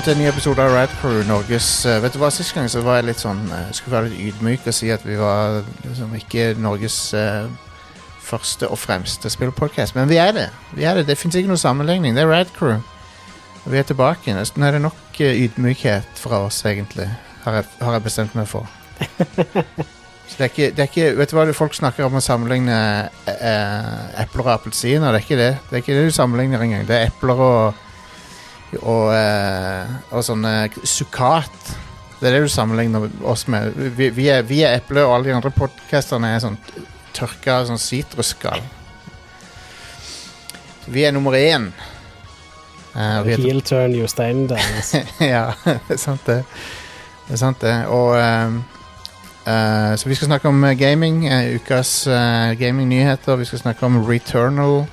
Velkommen til en ny episode av Rad Crew, Norges uh, Vet du hva, Sist gang så var jeg litt sånn uh, Skulle være litt ydmyk og si at vi var liksom ikke Norges uh, første og fremste spillpodkast, Men vi er det. Vi er det. Det fins ikke noen sammenligning. Det er Rad Crew. Vi er tilbake. Nå er det nok ydmykhet fra oss, egentlig. Har jeg, har jeg bestemt meg for. Så det er, ikke, det er ikke Vet du hva folk snakker om å sammenligne epler og appelsiner? Det er ikke det. Det er ikke det du sammenligner engang. Det er epler og og, eh, og sånne sukkat. Det er det du sammenligner oss med. Vi, vi, er, vi er eple, og alle de andre podkasterne er sånn tørka sånn sitrusskall. Vi er nummer én. Eh, og vi er- Heel turn Jostein altså. ja, det er sant det. Det er sant det. Og ehm, eh, Så vi skal snakke om gaming. eh, ukas eh, gamingnyheter. Vi skal snakke om Returnal.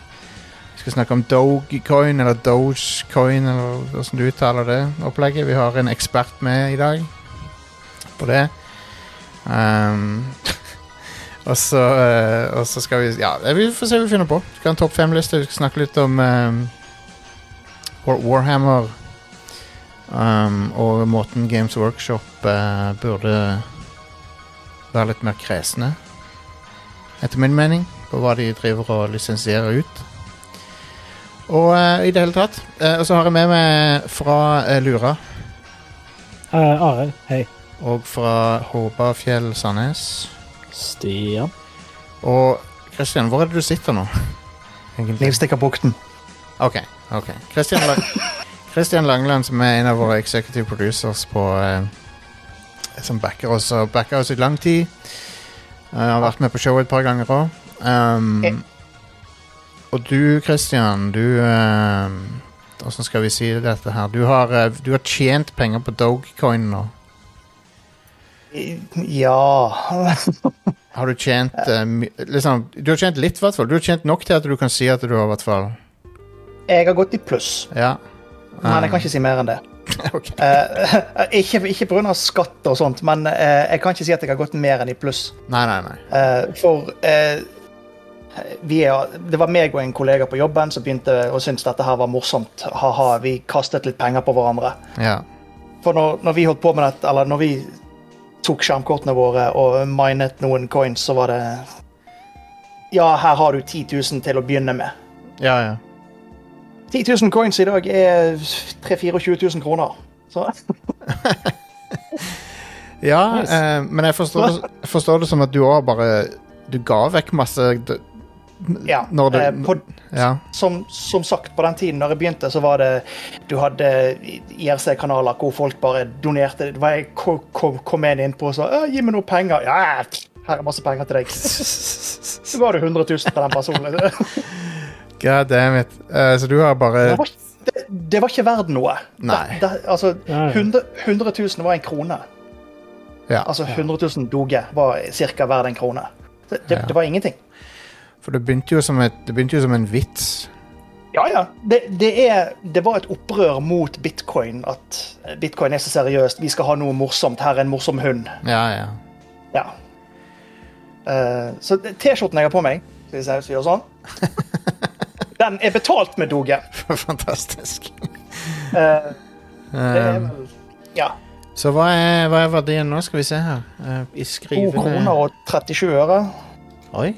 Skal snakke om Dogecoin, eller Dogecoin, eller hvordan du uttaler det. opplegget. Vi har en ekspert med i dag på det. Um, og så uh, Og så skal vi Ja, vi får se hva vi finner på. Vi skal ha en topp fem-liste. Vi skal snakke litt om um, Warhammer um, og måten Games Workshop uh, burde være litt mer kresne. Etter min mening, på hva de driver og lisensierer ut. Og eh, i det hele tatt. Eh, og så har jeg med meg fra eh, Lura Uh, Are, hei. og fra Håbafjell Sandnes. Stian. Og Kristian, hvor er det du sitter nå? Egentlig? Livstikkerbukten. Ok, ok. Kristian Lang Christian Langeland, som er en av våre executive producers på eh, Som backer oss og backer oss i lang tid. Eh, har vært med på showet et par ganger òg. Um, Eh. Og du, Christian, du Åssen skal vi si dette her? Du har, eh, du har tjent penger på Dogecoin nå. Ja Har du tjent eh, liksom, Du har tjent litt, i hvert fall. Du har tjent nok til at du kan si at du har, hvert fall. Jeg har gått i pluss, Ja. men jeg kan ikke si mer enn det. okay. uh, ikke ikke pga. skatt og sånt, men uh, jeg kan ikke si at jeg har gått mer enn i pluss. Nei, nei, nei. Uh, for eh, er, det var meg og en kollega på jobben som begynte å synes dette her var morsomt. Ha-ha, vi kastet litt penger på hverandre. Ja. For når, når vi holdt på med dette, eller når vi tok skjermkortene våre og minet noen coins, så var det Ja, her har du 10 000 til å begynne med. Ja, ja. 10 000 coins i dag er 24 000 kroner. Så Ja, eh, men jeg forstår, det, forstår det som at du òg bare Du ga vekk masse ja. Når det- eh, på, Ja. som, som sagt, på den tiden når jeg begynte, så var det Du hadde IRC-kanaler hvor folk bare donerte. Det var jeg kom, kom, kom en inn på og sa 'gi meg noe penger'. Ja, her er masse penger til deg. Så ga du 100 000 til den personen. God damn it. Uh, så du har bare var, det, det var ikke verdt noe. Nei. Det, det, altså, Ja, ja. 100, 100 000 var en krone. Ja, Altså 100 000 doge var ca. verdt en krone. Det, det, Ja. det var ingenting. For det begynte jo som, et, det begynte jo som en vits. Ja, ja. Det, det, er, det var et opprør mot bitcoin. At bitcoin er så seriøst. Vi skal ha noe morsomt. Her er en morsom hund. Ja, ja. Ja. Uh, så T-skjorten jeg har på meg, hvis jeg gjør sånn Den er betalt med doge. Fantastisk. Uh, det er Eh, vel Ja. så hva er, hva er verdien nå? Skal vi se her. Eh, I 2 skrivende kroner og 37 øre. Oi.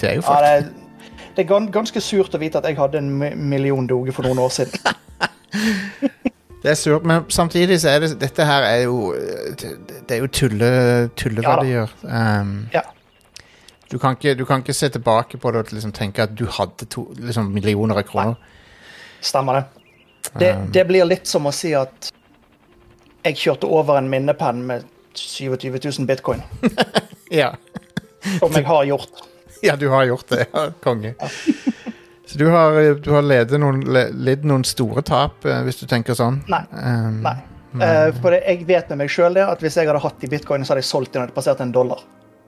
Det er jo Ja, det, er, det er ganske surt å vite at jeg hadde en million doge for noen år siden. Det er surt, men samtidig så er det Dette her er jo Det, er jo tulle, tulleverdier. Um, Ja. du, kan ikke, du kan ikke se tilbake på det og liksom tenke at du hadde to, liksom millioner av kroner. Stemmer det. det. Det blir litt som å si at jeg kjørte over en minnepenn med 27 000 bitcoin. Ja. Som jeg har gjort. ja, du har gjort det. Ja, konge. Så du har, du har ledet noen, le- noen store tap, eh, hvis du tenker sånn? Nei. Um, Nei. Uh, for jeg vet med meg sjøl at hvis jeg hadde hatt de bitcoin, så hadde jeg solgt det når det passerte en dollar.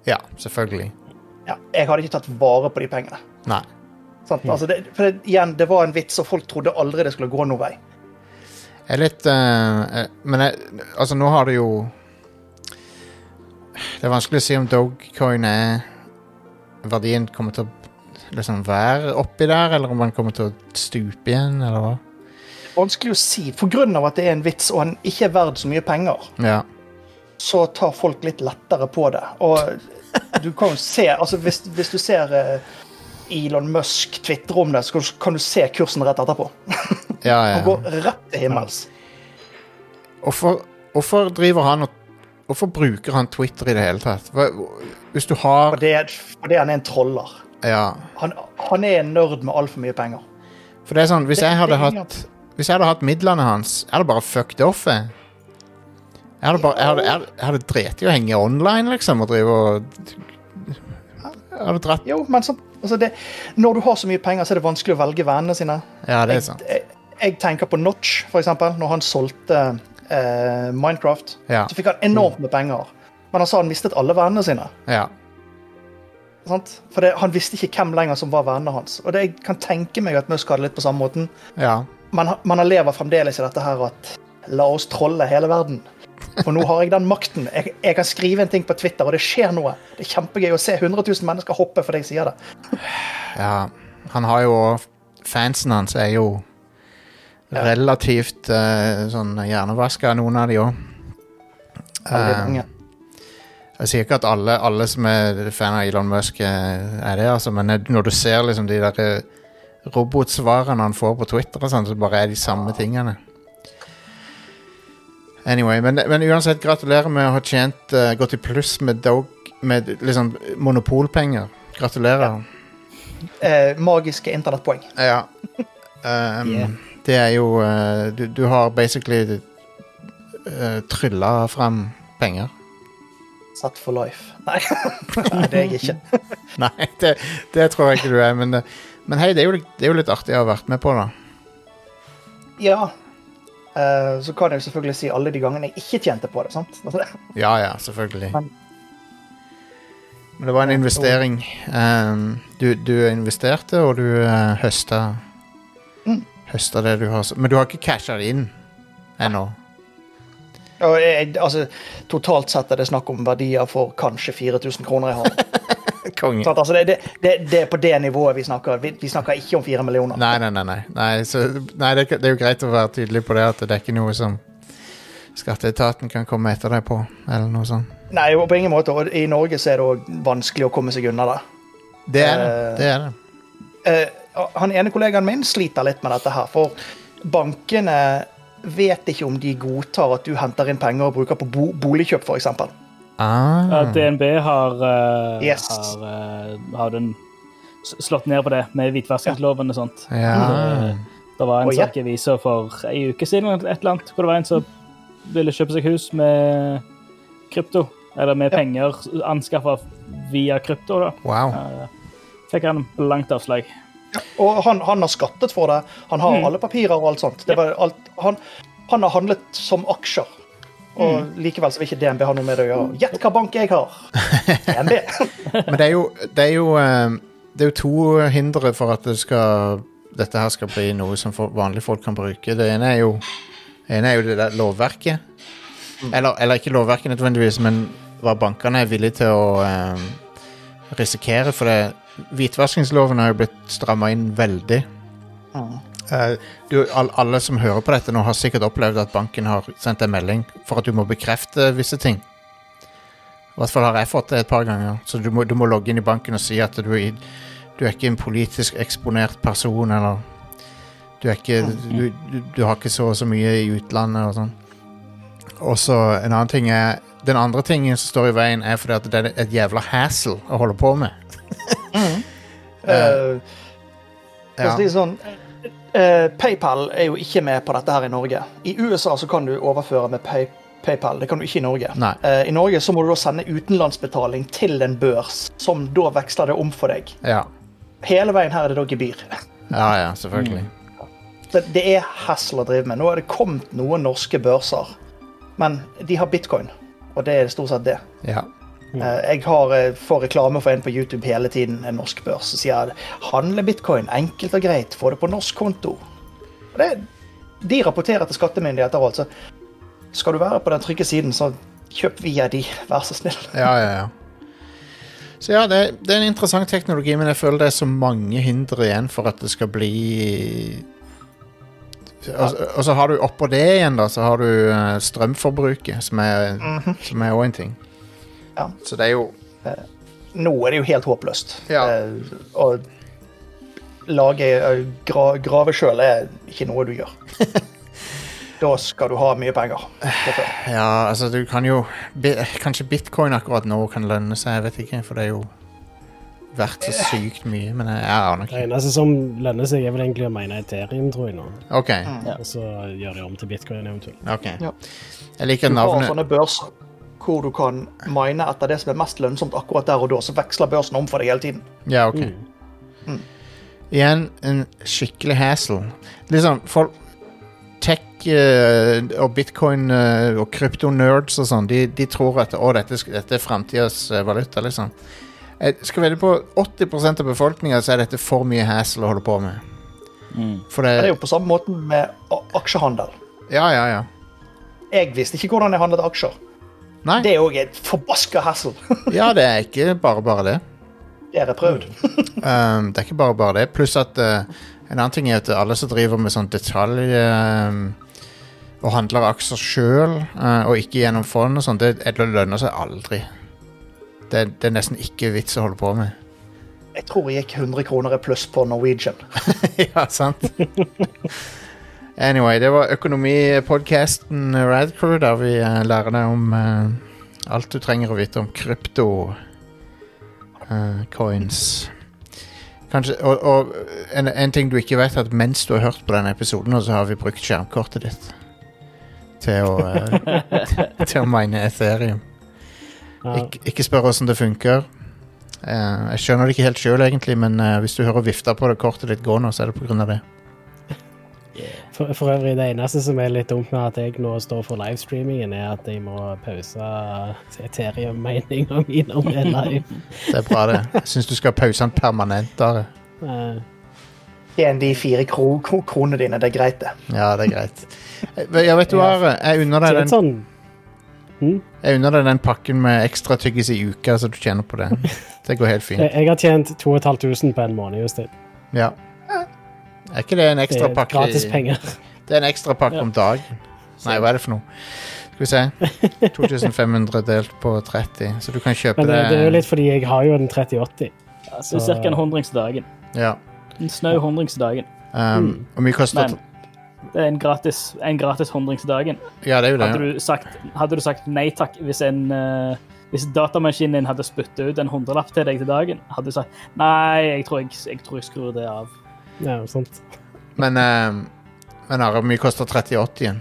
Ja, selvfølgelig. Ja, jeg hadde ikke tatt vare på de pengene. Nei. Sånn, Altså det, for det, igjen, det var en vits, og folk trodde aldri det skulle gå noen vei. Jeg er litt eh, Men jeg, altså, nå har det jo Det er vanskelig å si om Dogecoin er Verdien kommer til å liksom være oppi der, eller om den kommer til å stupe igjen, eller hva? vanskelig å si. For grunn av at det er en vits, og den ikke er verd så mye penger, Ja. så tar folk litt lettere på det. Og du kan jo se altså Hvis, hvis du ser eh, Elon Musk tvitre om det, så kan du, se kursen rett etterpå. Ja, Han går rett til himmels. Hvorfor driver han og Hvorfor bruker han Twitter i det hele tatt? Hva, hvis du har Fordi, fordi han er en troller. Ja. Han, han er en nerd med altfor mye penger. For det er sånn, hvis Det- jeg hadde hatt Hvis jeg hadde hatt midlene hans, er det bare fucked off. Jeg Jeg hadde bare Jeg hadde, jeg hadde, jeg hadde drept i å henge online, liksom, og drive og Jeg hadde dratt Jo, men så, altså det, når du har så mye penger, så er det vanskelig å velge vennene sine. Ja, det er sant. jeg, jeg tenker på Notch, for eksempel. Når han solgte eh, Minecraft, Ja. så fikk han enormt med penger. Men han sa han mistet alle vennene sine. Ja. For det, han visste ikke hvem lenger som var vennene hans. Og det, jeg kan tenke meg at Musk hadde litt på samme måten. Ja. Men, men han lever fremdeles i dette her at la oss trolle hele verden. For nå har jeg den makten. Jeg, jeg kan skrive en ting på Twitter, og det skjer noe. Det er kjempegøy å se 100 000 mennesker hoppe fordi jeg sier det. ja. Han har jo Fansen hans er jo. Relativt uh, sånn hjernevaska, noen av de òg. Veldig Eh. Jeg sier ikke at alle, alle som er fan av Elon Musk eh, er det, altså, men når du ser liksom de der robotsvarene han får på Twitter, sånn, så bare er de samme tingene. Anyway, men, men uansett, gratulerer med å ha tjent uh, gått i pluss med dog med liksom monopolpenger. Gratulerer. Eh, magiske internettpoeng. Ja. Um, Yeah. Det er jo uh, du, du har basically uh, trylla fram penger. Satt for life. Nei, Nei det er jeg ikke. Nei, det, det tror jeg ikke du er, men, eh, men hei, det er, jo, det er jo litt artig å ha vært med på, da. Ja. Uh, så kan jeg selvfølgelig si alle de gangene jeg ikke tjente på det. sant? Ja, ja, selvfølgelig. Men- Men det var en investering. Um, du, du investerte, og du uh, høsta Høsta det du har Men du har ikke casha det inn ennå? Og jeg, altså, totalt sett er det snakk om verdier for kanskje 4000 kroner jeg har. Konge. Sånn, Altså, det, det, det, det er på det nivået vi snakker. Vi, vi snakker ikke om fire millioner. Nei, nei, nei. nei. nei, så, nei det, det er jo greit å være tydelig på det, at det er ikke noe som Skatteetaten kan komme etter deg på, eller noe sånt. Nei, på ingen måte. Og i Norge så er det òg vanskelig å komme seg unna det. Det er det. Eh, det, er det. Eh, han ene kollegaen min sliter litt med dette her, for bankene vet ikke om de godtar at du henter inn penger og bruker på bo boligkjøp, f.eks. Ah, DNB har, uh, Yes. har, uh, har den slått ned på det med hvitvaskingsloven og sånt. ja. Det, det var en oh, ja. sak i avisa for ei uke siden et eller annet, hvor det var en som ville kjøpe seg hus med krypto. Eller med Ja. penger anskaffa via krypto. da. Wow. Eh, Fikk han blankt avslag. Og han, han har skattet for det. Han har Mm. alle papirer og alt sånt. Det var alt, han, han har handlet som aksjer. Og Mm. likevel så vil ikke DNB ha noe med det å gjøre. Gjett hva bank jeg har! DNB. Men det er jo, det er jo, eh, det er jo to hindre for at det skal, dette her skal bli noe som vanlige folk kan bruke. Det ene er jo, ene er jo det der lovverket. Eller, eller ikke lovverket nødvendigvis, men hva bankene er villige til å eh, risikere. For det, hvitvaskingsloven har jo blitt stramma inn veldig. Eh, du, all, alle som hører på dette nå, har sikkert opplevd at banken har sendt en melding for at du må bekrefte visse ting. I hvert fall har jeg fått det et par ganger. Så du må, du må logge inn i banken og si at du, du er ikke en politisk eksponert person, eller du ikke Du, du, du har ikke så og så mye i utlandet og sånn. Og så en annen ting er Den andre tingen som står i veien, er fordi at det er et jævla hassle å holde på med. Eh, Uh, Ja. si sånn, uh, PayPal er jo ikke med på dette her i Norge. I USA så kan du overføre med pay, PayPal. Det kan du ikke i Norge. Eh, I Norge så må du da sende utenlandsbetaling til en børs, som da veksler det om for deg. Ja, Hele veien her er det da gebyr. ja, ja selvfølgelig. Så det er hassle å drive med. Nå er det kommet noen norske børser, men de har bitcoin. Og det er stort sett det. Ja. Eh, Jeg har, eh, får reklame for en på YouTube hele tiden, en norsk børs, som sier handle bitcoin, enkelt og greit, få det på norsk konto. Det, de rapporterer til skattemyndigheter og alt, så skal du være på den trygge siden, så kjøp via de, vær så snill. Ja, ja, ja. Så ja, det, det er en interessant teknologi, men jeg føler det er så mange hindre igjen for at det skal bli og, og så har du oppå det igjen, da, så har du eh, strømforbruket, som er òg mm -hmm. en ting. Ja. Så det er jo Nå er det jo helt håpløst. Ja. Eh, Å lage eh, gra, grave sjøl er ikke noe du gjør. da skal du ha mye penger. Ja, altså, du kan jo Kanskje bitcoin akkurat nå kan lønne seg, jeg vet ikke, for det er jo verdt så sykt mye, men jeg, aner ikke. Det eneste som lønner seg, er vel egentlig å mene Ethereum, tror jeg nå. OK. Mm. Og så gjør de om til bitcoin eventuelt. ok Ja. Jeg liker Du har navnet. sånne børser hvor du kan mine etter det som er mest lønnsomt akkurat der og da, så veksler børsen om for deg hele tiden. Ja, OK. Mm. Igjen en skikkelig hassle. Liksom, folk Tech uh, og bitcoin uh, og krypto-nerds og sånn, de, de tror at å, dette, dette er framtidas eh, valuta, liksom. Jeg skal vedde på 80% av befolkninga så er dette for mye hassle å holde på med. Mm. For det Det er jo på samme måten med aksjehandel. Ja, ja, ja. Jeg visste ikke hvordan jeg handlet aksjer. Nei. Det er òg et forbaska hassle. Ja, det er ikke bare bare det. Det har jeg prøvd. Um, det er ikke bare bare det. Pluss at uh, en annen ting er at alle som driver med sånn detalj um, og handler aksjer sjøl, og ikke gjennom fond og sånn, det, det lønner seg aldri. Det, det er nesten ikke vits å holde på med. Jeg tror jeg gikk 100 kroner i pluss på Norwegian. ja, sant? Anyway, det var økonomipodkasten Radcrew, der vi uh, lærer deg om uh, alt du trenger å vite om krypto Uh, coins. Kanskje, og og en, en ting du ikke vet, er at mens du har hørt på denne episoden, så har vi brukt skjermkortet ditt til å, eh, til å mine Ethereum. Ik ikke spør åssen det funker. Eh, jeg skjønner det ikke helt sjøl, egentlig, men eh, hvis du hører vifta på det kortet ditt gå nå, så er det pga. det. For, for øvrig, det eneste som er litt dumt med at jeg nå står for livestreamingen, er at jeg må pause Ethereum-meninga mi når vi er live. Det er bra, det. Jeg syns du skal pause den permanent. Are. Eh, Tjen de fire kro kro kronene dine, det er greit, det. Ja, det er greit. Ja, vet du hva, Jeg unner deg den, sånn hm? jeg unner deg den pakken med ekstra tyggis i uka, så du tjener på det. Det går helt jeg, fint. jeg har tjent 2500 på en måned, Justin. Ja. Er ikke det en Det ekstra er pakke? gratis penger. Det er en ekstra pakke Ja. om dagen. Nei, hva er det for noe? Skal vi se. 2500 delt på 30, så du kan kjøpe Men det, det det er jo litt fordi jeg har jo en 3080. Ja, så det er ca. en hundrings dagen. Ja. En snau hundrings dagen. Um, og mye koster Men det er en gratis, en gratis hundrings dagen. Ja, det er jo det. Hadde du sagt, hadde du sagt nei takk hvis, en, uh, hvis datamaskinen din hadde spyttet ut en hundrelapp til deg til dagen? Hadde du sagt nei, jeg tror jeg, jeg, tror jeg skrur det av. Ja, sant. Men, um, men Are, hvor mye koster 3080-en?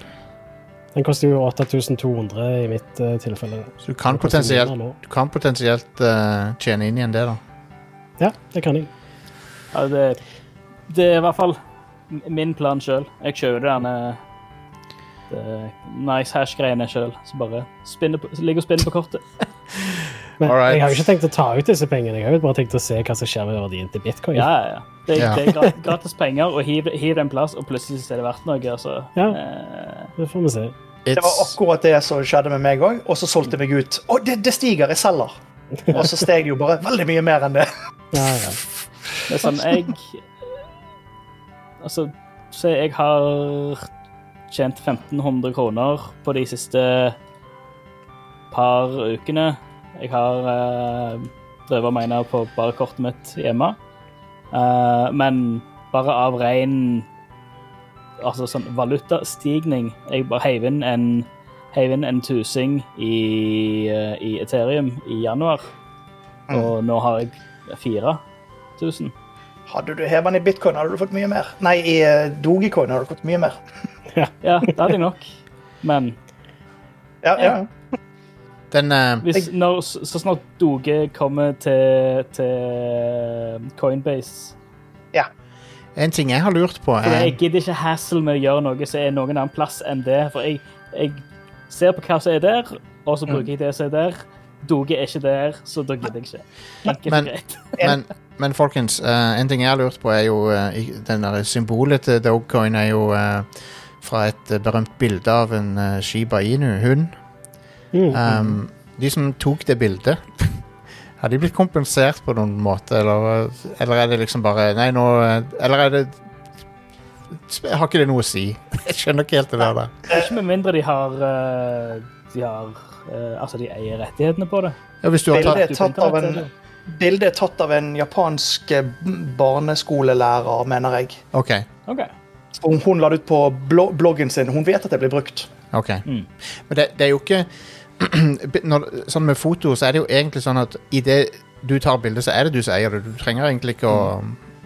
Den koster jo 8200 i mitt eh, tilfelle. Så du kan Den koster potensielt, mindre nå. du kan potensielt eh, tjene inn igjen det, da. Ja, det kan jeg. Ja, det, det er i hvert fall m- min plan sjøl. Jeg kjører denne det nice hash-greiene sjøl. Så bare spinner på, ligger og spinner på kortet. Men Alright. jeg har jo ikke tenkt å ta ut disse pengene. Jeg har jo bare tenkt å se hva som skjer med verdien til bitcoin. Ja, ja, ja. Det, er- Ja. det er gra- gratis penger, og hiv, hiv det en plass, og plutselig så er det verdt noe. Altså. Ja. Eh, Det får vi se. Det var akkurat det som skjedde med meg òg, og så solgte jeg meg ut. Å, det, det stiger, jeg selger. Og så steg det jo bare veldig mye mer enn det. Ja, ja. det er sånn, jeg Altså, se, jeg har tjent 1500 kroner på de siste par ukene. Jeg har uh, drevet og mina på bare kortet mitt hjemme. Eh, men bare av ren altså sånn valutastigning Jeg bare heiv inn en, heiv inn en tusing i, eh, i Ethereum i januar, og nå har jeg 4000. Hadde du hevet den i bitcoin, hadde du fått mye mer. Nei, i eh, dogecoin hadde du fått mye mer. Ja, det hadde jeg nok. Men Ja, Ja, ja. Den uh, hvis, når, så snart Doge kommer til, til Coinbase En ting jeg har lurt på, er, Jeg er gidder ikke hassle med å gjøre noe som er noen annen plass enn det. For jeg, jeg ser på hva som er der, og så bruker jeg det som er der. Doge er ikke der, så da gidder jeg ikke. Enkelt Men- greit. men, men folkens, uh, en ting jeg har lurt på, er jo uh, Den der symbolet til Dogecoin er jo uh, fra et eh, berømt bilde av en eh, Shiba Inu-hund. Mm. Um, de som tok det bildet, har de blitt kompensert på noen måte, eller, eller er det liksom bare Nei, nå Eller er det Har ikke det noe å si? Jeg skjønner ikke helt det der. da. Ikke med mindre de har, eh, de har eh, Altså, de eier rettighetene på det. Ja, hvis du har Bildet er tatt av en, bildet er tatt av en japansk eh, barneskolelærer, mener jeg. OK. okay. Hun la det ut på bloggen sin. Hun vet at det blir brukt. ok. Mm. Men det, det er jo ikke når, Sånn med foto, så er det jo egentlig sånn at idet du tar bildet, så er det du som eier det. Du trenger egentlig ikke å,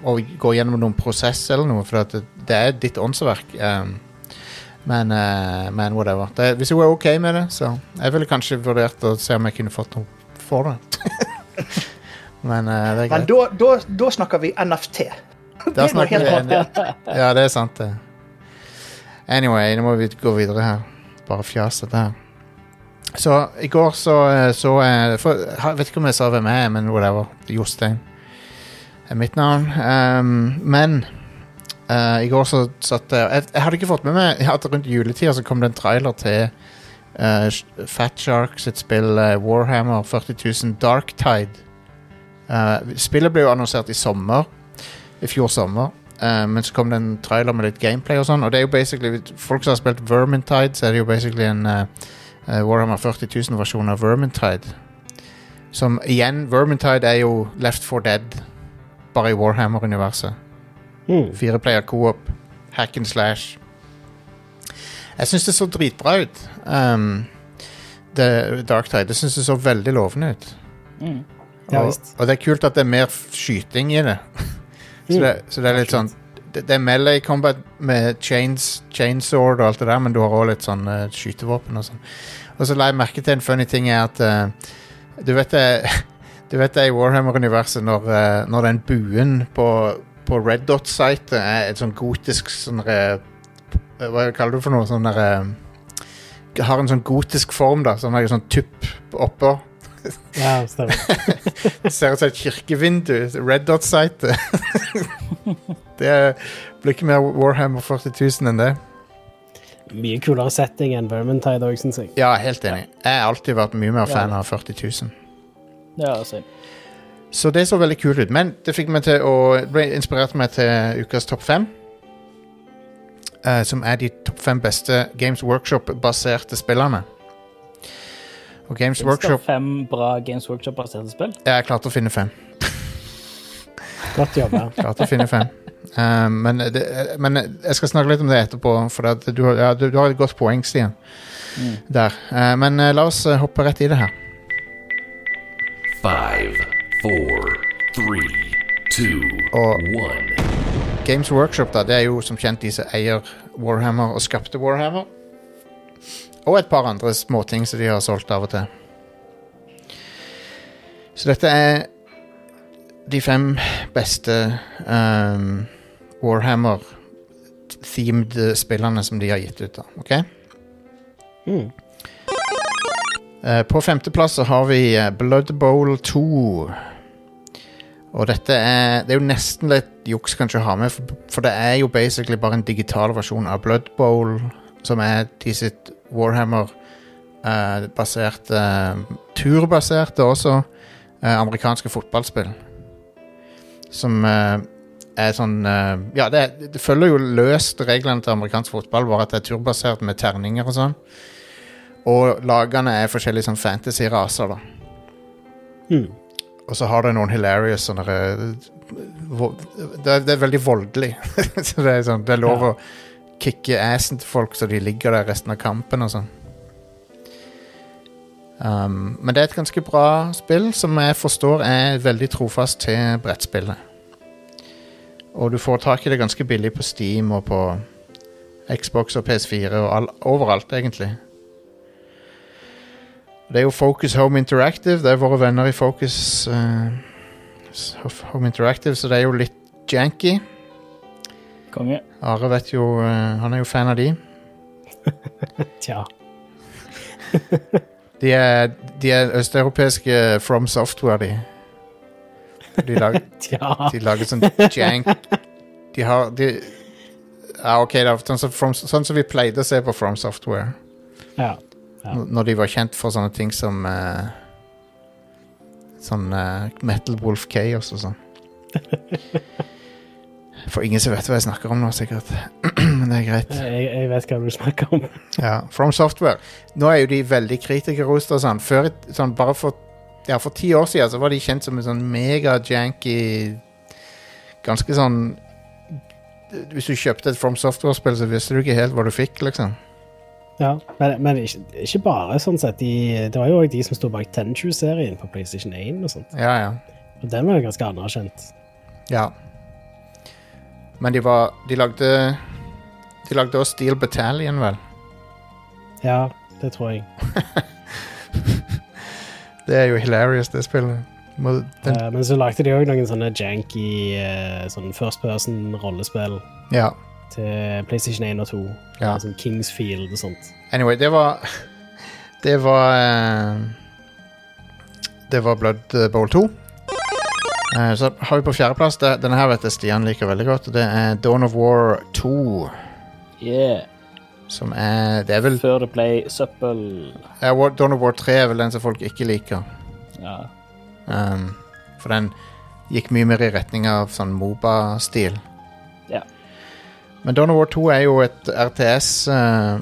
å gå gjennom noen prosess eller noe, for det, det er ditt åndsverk. Um, men, uh, men whatever. Det, hvis hun er OK med det, så Jeg ville kanskje vurdert å se om jeg kunne fått noe for det. men uh, det er greit. da, da, da snakker vi NFT. Da Det er snakker vi NFT. Ja, det er sant, det. Anyway, nå må vi gå videre her. Bare fjas, dette her. Så i går så så jeg for, Jeg vet ikke om jeg sa hvem jeg er, men whatever. Jostein er mitt navn. Um, men uh, i går så satt jeg jeg, hadde ikke fått med meg at rundt juletida så kom det en trailer til uh, Fat Shark sitt spill uh, Warhammer 40 000 Dark Tide. Eh, spillet ble jo annonsert i sommer i fjor sommer. Uh, men så kom det en trailer med litt gameplay og sånn. Og det er jo basically Folk som har spilt Vermintide, så er det jo basically en eh, eh, Warhammer 40 000-versjonen av Vermintide. Som igjen Vermintide er jo Left 4 Dead, bare i Warhammer-universet. Mm. Fire player co-op, hack and slash. Jeg syns det så dritbra ut. Um, det, Darktide. Det syns det så veldig lovende ut. Mm. Ja, og, og det er kult at det er mer skyting i det. så, det så det er litt sånn Det, er melee combat med chains, chainsword og alt det der, men du har òg litt sånn uh, skytevåpen og sånn. Og så la jeg merke til en funny ting er at uh, Du vet det Du vet det i Warhammer-universet når, uh, når den buen på, på Red Dot-sitet er et sånn gotisk sånn uh, Hva kaller du for noe? Sånn der eh, Har en sånn gotisk form, da. Sånn, sånn tupp oppå. Ja, stemmer. Det ser ut som et kirkevindu. Red Dot-site. det blir ikke mer Warhammer 40 000 enn det. Mye kulere setting enn Vermintide òg, syns jeg. Ja, helt enig. Jeg har alltid vært mye mer fan Ja. av 40 000. Ja, same. Så det så veldig kult ut. Men det fikk meg til å det ble inspirert meg til ukas topp fem. Uh, som er de topp fem beste Games Workshop-baserte spillene. Og Games Finnes det Workshop fem bra Games Workshop-baserte spill? Jeg klarte å finne fem. Godt jobba. Klarte å finne fem. Eh, men, det, men jeg skal snakke litt om det etterpå, for at du, har- ja, du, du har et godt poeng, Stian. Mm. Der. Uh, men uh, la oss hoppe rett i det her. Five, four, three, two, Og- one. Games Workshop da, det er jo som kjent de som eier Warhammer og skapte Warhammer. Og et par andre småting som de har solgt av og til. Så dette er de fem beste um, Warhammer-themed spillene som de har gitt ut. da, ok? Mm. Uh, på femteplass så har vi eh, Blood Bowl 2. Og dette er Det er jo nesten litt juks kanskje å ha med, for, for det er jo basically bare en digital versjon av Blood Bowl, som er de sitt Warhammer-basert Turbaserte også eh, amerikanske fotballspill. Som eh, er sånn eh, Ja, det, det følger jo løst reglene til amerikansk fotball, bare at det er turbasert med terninger og sånn. Og lagene er forskjellige sånn fantasy-raser, da. Mm. Og så har det noen hilarious sånne eh, det, det er veldig voldelig. så det er, sånn, det er lov Ja. Kicke assen til folk så de ligger der resten av kampen og sånn. Um, men det er et ganske bra spill, som jeg forstår er veldig trofast til brettspillet. Og du får tak i det ganske billig på Steam og på Xbox og PS4 og all, overalt, egentlig. Det er jo Focus Home Interactive. Det er våre venner i Focus uh, Home Interactive, så det er jo litt janky. Konge. Are vet jo eh, Han er jo fan av de. Tja. De er, de er østeuropeiske From Software, de. De, lag, Tja. de lager sånn jank De har de, Ja, OK, da. Sånn som, From, sånn som vi pleide å se på From Software. Ja. Ja. Når de var kjent for sånne ting som uh, Sånn uh, Metal Wolf Chaos og sånn. For ingen som vet hva jeg snakker om nå, sikkert. men det er greit. Jeg, jeg vet hva du snakker om. Ja, From Software. Nå er jo de veldig kritikerrost og sånn. Før, sånn bare for, ja, for ti år siden så var de kjent som en sånn mega-janky Ganske sånn Hvis du kjøpte et From Software-spill, så visste du ikke helt hva du fikk, liksom. Ja, Men, men ikke, ikke bare sånn sett. De, det var jo også de som sto bak Tenchu-serien på PlayStation 1 og sånt. Ja, ja. Og den var jo ganske anerkjent. ja. Men de var De lagde De lagde også Steel Battalion, vel. Ja, det tror jeg. Det er jo hilarious, det spillet. Må, den, ja, men så lagde de òg noen sånne janky uh, sånn first person-rollespill ja. til PlayStation 1 og 2. Ja. Sånn Kingsfield og sånt. Anyway, det var Det var eh, Det var Blood Bowl 2. Eh, så har vi på fjerdeplass Denne her vet jeg Stian liker veldig godt. Det er Dawn of War 2. Yeah. Som er Det er vel Før det ble søppel. ja, War- Dawn of War 3 er vel den som folk ikke liker. Ja. Um, for den gikk mye mer i retning av sånn Moba-stil. Ja. Men Dawn of War 2 er jo et RTS uh,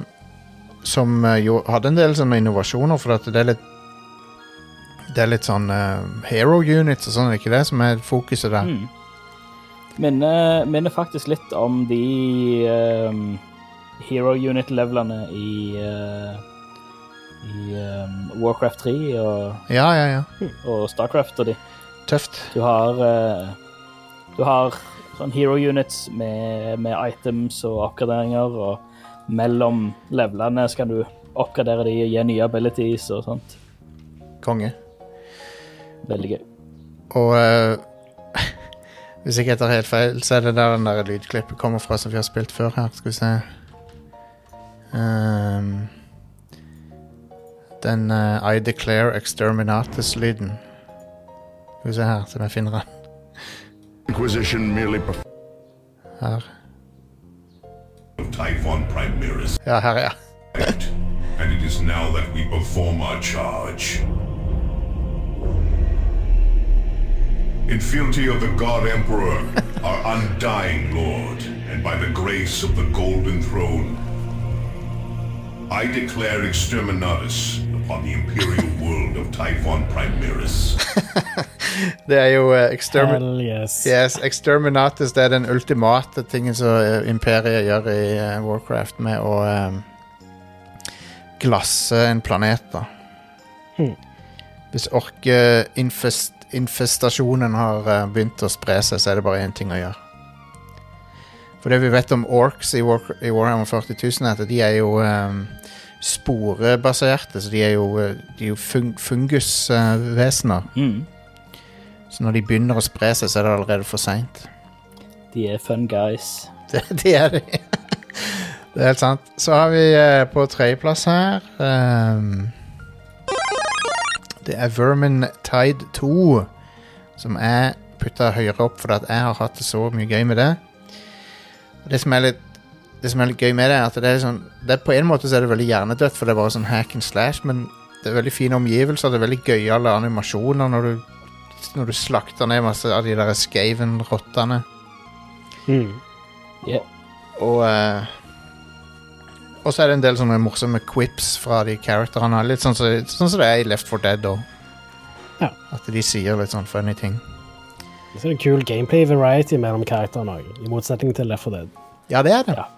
som eh, jo hadde en del sånne innovasjoner, for det er litt Det er litt sånn uh, hero units og sånn, er det ikke det som er fokuset der? Mm. Minner, minner faktisk litt om de um, Hero Unit-levelene i, uh, i um, Warcraft 3 og, Ja, ja, ja. og Starcraft og de. Tøft. Du har uh, Du har sånn hero units med, med items og oppgraderinger, og mellom levelene skal du oppgradere de og gi nye abilities og sånt. Konge. Veldig gøy. Og uh, hvis ikke jeg tar helt feil, så er det der den der lydklippet kommer fra som vi har spilt før her. Skal vi se um, Den uh, I declare exterminatus-lyden. Skal vi se her, så jeg finner den. Inquisition merely performed Her. Ja, her, ja. and it is now that we perform our charge. In fealty of the God Emperor, our undying Lord, and by the grace of the Golden Throne, I declare exterminatus upon the imperial world of Typhon Primaris. Det er jo uh, extermin yes. yes, Exterminatus det er den ultimate tingen som eh, imperiet gjør i uh, Warcraft med å um, glasse en planet, da. Hmm. Hvis orkeinfestasjonen har eh, begynt å spre seg, så er det bare én ting å gjøre. For det vi vet om orcs i, War i Warhammer 40 000, er at de er jo um, sporebaserte, så de er jo, eh, de er jo fung fungusvesener. Mm. Så når de begynner å spre seg, så er det allerede for seint. De er fun guys. Det, de er de. det er helt sant. Så har vi uh, på tredjeplass her ehm, Det er Vermin Tide 2, som jeg putta høyere opp fordi jeg har hatt det så mye gøy med det. Og det som er litt det som er litt gøy med det, er at det er sånn det er På en måte så er det veldig hjernedødt, for det er bare sånn hack and slash, men det er veldig fine omgivelser. Det er veldig gøyale animasjoner når du, når du slakter ned masse av de der Skaven-rottene. Mm. Og eh, Og så er det en del sånne morsomme quips fra de characterene. Litt sånn som sånn så det er i Left 4 Dead òg. Ja. At de sier litt sånn funny ting. Så er det kul gameplay variety mellom karakterene òg, i motsetning til Left 4 Dead. Ja, det er det. Ja.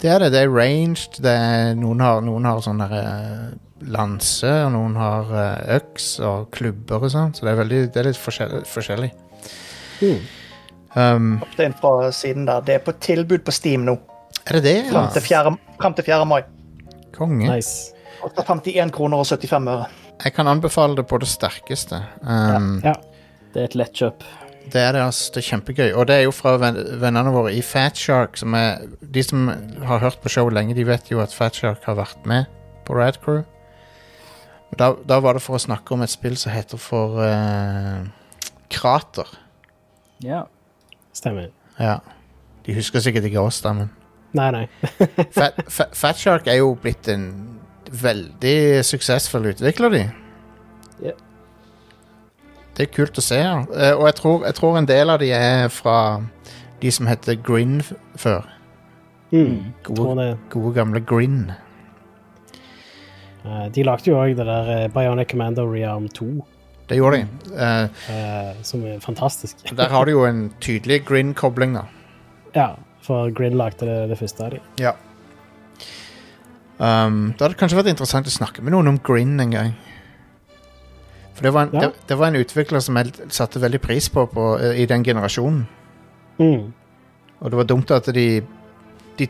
Det er det. Det er ranged. Det er, noen har, noen har sånn der eh, lanse, og noen har eh, øks og klubber og sånn. Så det er, veldig, det er litt forskjellig. forskjellig. Mm. Um, Det fra siden der. Det er på tilbud på Steam nå. Er det det? Frem til Ja? 4. Frem til 4. mai. Konge. Nice. 51 kroner og 75 øre. Jeg kan anbefale det på det sterkeste. Um, Ja. Det er et lettkjøp. Det er det, altså. Det er kjempegøy. Og det er jo fra vennene våre i Fatshark, som er De som har hørt på showet lenge, de vet jo at Fatshark har vært med på Rad Crew. Da, da var det for å snakke om et spill som heter for uh, Krater. Ja. Stemmer. Ja. De husker sikkert ikke oss, da, men Nei, nei. Fat, Fat, Fatshark er jo blitt en veldig suksessfull utvikler, de. Ja. Det er kult å se. Ja. Eh, Og jeg tror, jeg tror en del av de er fra de som heter Grin før. Mm. Gode- Tror det. Gode gamle Grin. Eh, de lagde jo òg det der eh, Bionic Commando Rearm 2, Det gjorde de. Uh, uh, som er fantastisk. der har du jo en tydelig Grin-kobling, da. Ja, for Grin lagde det, det første av dem. Ja. Um, det hadde kanskje vært interessant å snakke med noen om Grin en gang. For det var en, Ja. det, det var en utvikler som jeg satte veldig pris på, på i den generasjonen. Mm. Og det var dumt at de De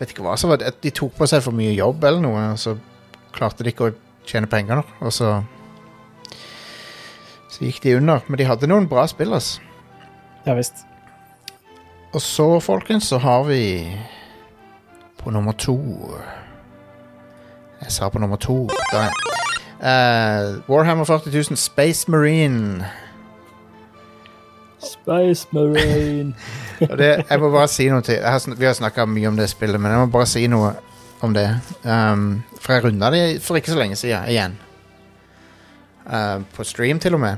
vet ikke hva som var de tok på seg for mye jobb eller noe, og så klarte de ikke å tjene penger, nå. Og så Så gikk de under. Men de hadde noen bra spill, altså. Ja visst. Og så, folkens, så har vi på nummer to Jeg sa på nummer to. Eh, Warhammer 40 000 Space Marine. Space Marine. Og det, jeg må bare si noe til. Har, vi har snakka mye om det spillet, men jeg må bare si noe om det. Um, for jeg runda det for ikke så lenge siden igjen. Uh, på stream, til og med.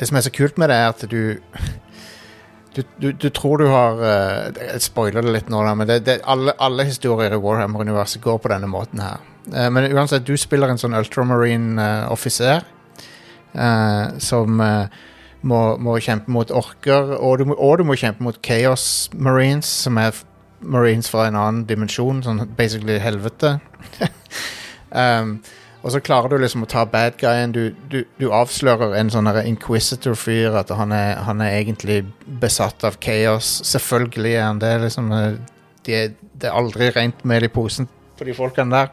Det som er så kult med det, er at du Du, du, du tror du har uh, Jeg spoiler det litt nå, da, men det, det, alle, alle historier i Warhammer-universet går på denne måten her. Uh, men uansett, du spiller en sånn ultramarine-offiser som uh, må, må kjempe mot orker, og du, må, og du må kjempe mot Chaos Marines, som er Marines fra en annen dimensjon, sånn basically helvete. um, og så klarer du liksom å ta bad guyen. Du, du, du avslører en sånn inquisitor-fyr, at han er, han er egentlig besatt av chaos. Selvfølgelig er han det. liksom Det er- Det er aldri rent mel i posen på de folkene der.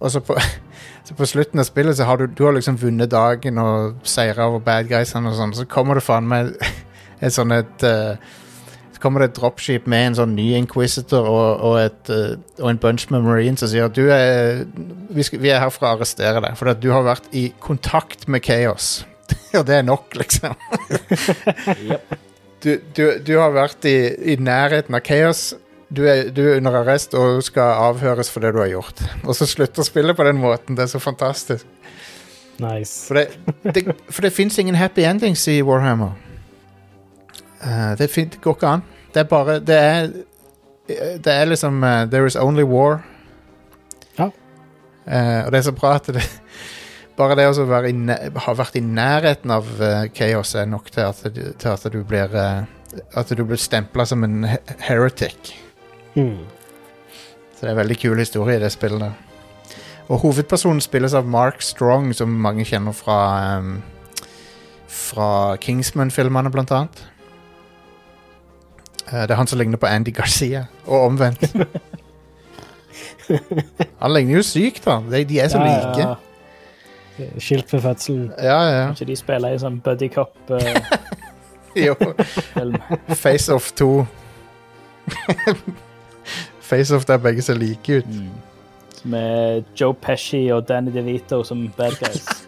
Og så på, så på slutten av spillet så har du, du har liksom vunnet dagen og seira over bad guysene og sånn, så kommer det faen meg et sånn et Så kommer det et dropship med en sånn ny Inquisitor og, og, et, eh, og en bunch med Marines og sier at du er vi, skal, vi er her for å arrestere deg, for du har vært i kontakt med Chaos. og det er nok, liksom. du, du, du har vært i, i nærheten av Chaos. Du er, du er under arrest og skal avhøres for det du har gjort. Og så slutter spillet på den måten. Det er så fantastisk. Nice. For det, det, for det fins ingen happy endings i Warhammer. Uh, det, det går ikke an. Det er bare Det er, det er liksom uh, There is only war. Ja. Uh, og det er så bra at det Bare det å være i, ha vært i nærheten av uh, chaos er nok til at, du- til at du blir uh, At du blir stempla som en he heretic. Mm. Så det er en veldig kul historie i det spillet der. Og hovedpersonen spilles av Mark Strong, som mange kjenner fra um, Fra Kingsman-filmene, blant annet. Eh, det er han som ligner på Andy Garcia, og omvendt. han ligner jo sykt, da. De, de er så Ja, like. Ja, Skilt ved fødselen. Ja, ja. Kanskje de spiller i sånn buddy cop-film. Jo. Face Off 2. Face Off der begge ser like ut. Med Joe Pesci og Danny DeVito som bad guys.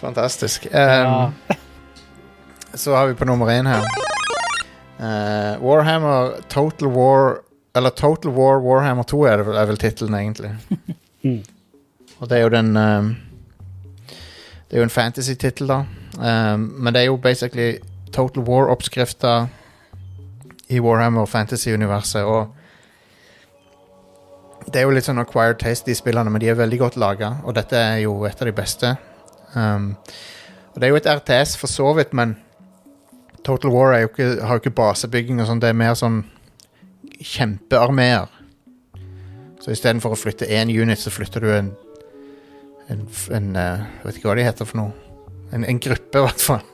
Fantastisk. Um, Ja. Så har vi på nummer én her. uh, Warhammer Total War Eller Total War Warhammer 2 er, det, er vel tittelen, egentlig. Mm. Og det er jo den um, Det er jo en fantasy-tittel, da. Um, men det er jo basically Total War-oppskrifta i Warhammer Fantasy-universet. Og det er jo litt sånn acquired taste, de spillene, men de er veldig godt laga. Og dette er jo et av de beste. Um, og det er jo et RTS for så vidt, men Total War er jo ikke, har jo ikke basebygging og sånn. Det er mer sånn kjempearmeer. Så istedenfor å flytte én unit, så flytter du en En, en eh, Jeg vet ikke hva de heter for noe. En, en gruppe, i hvert fall.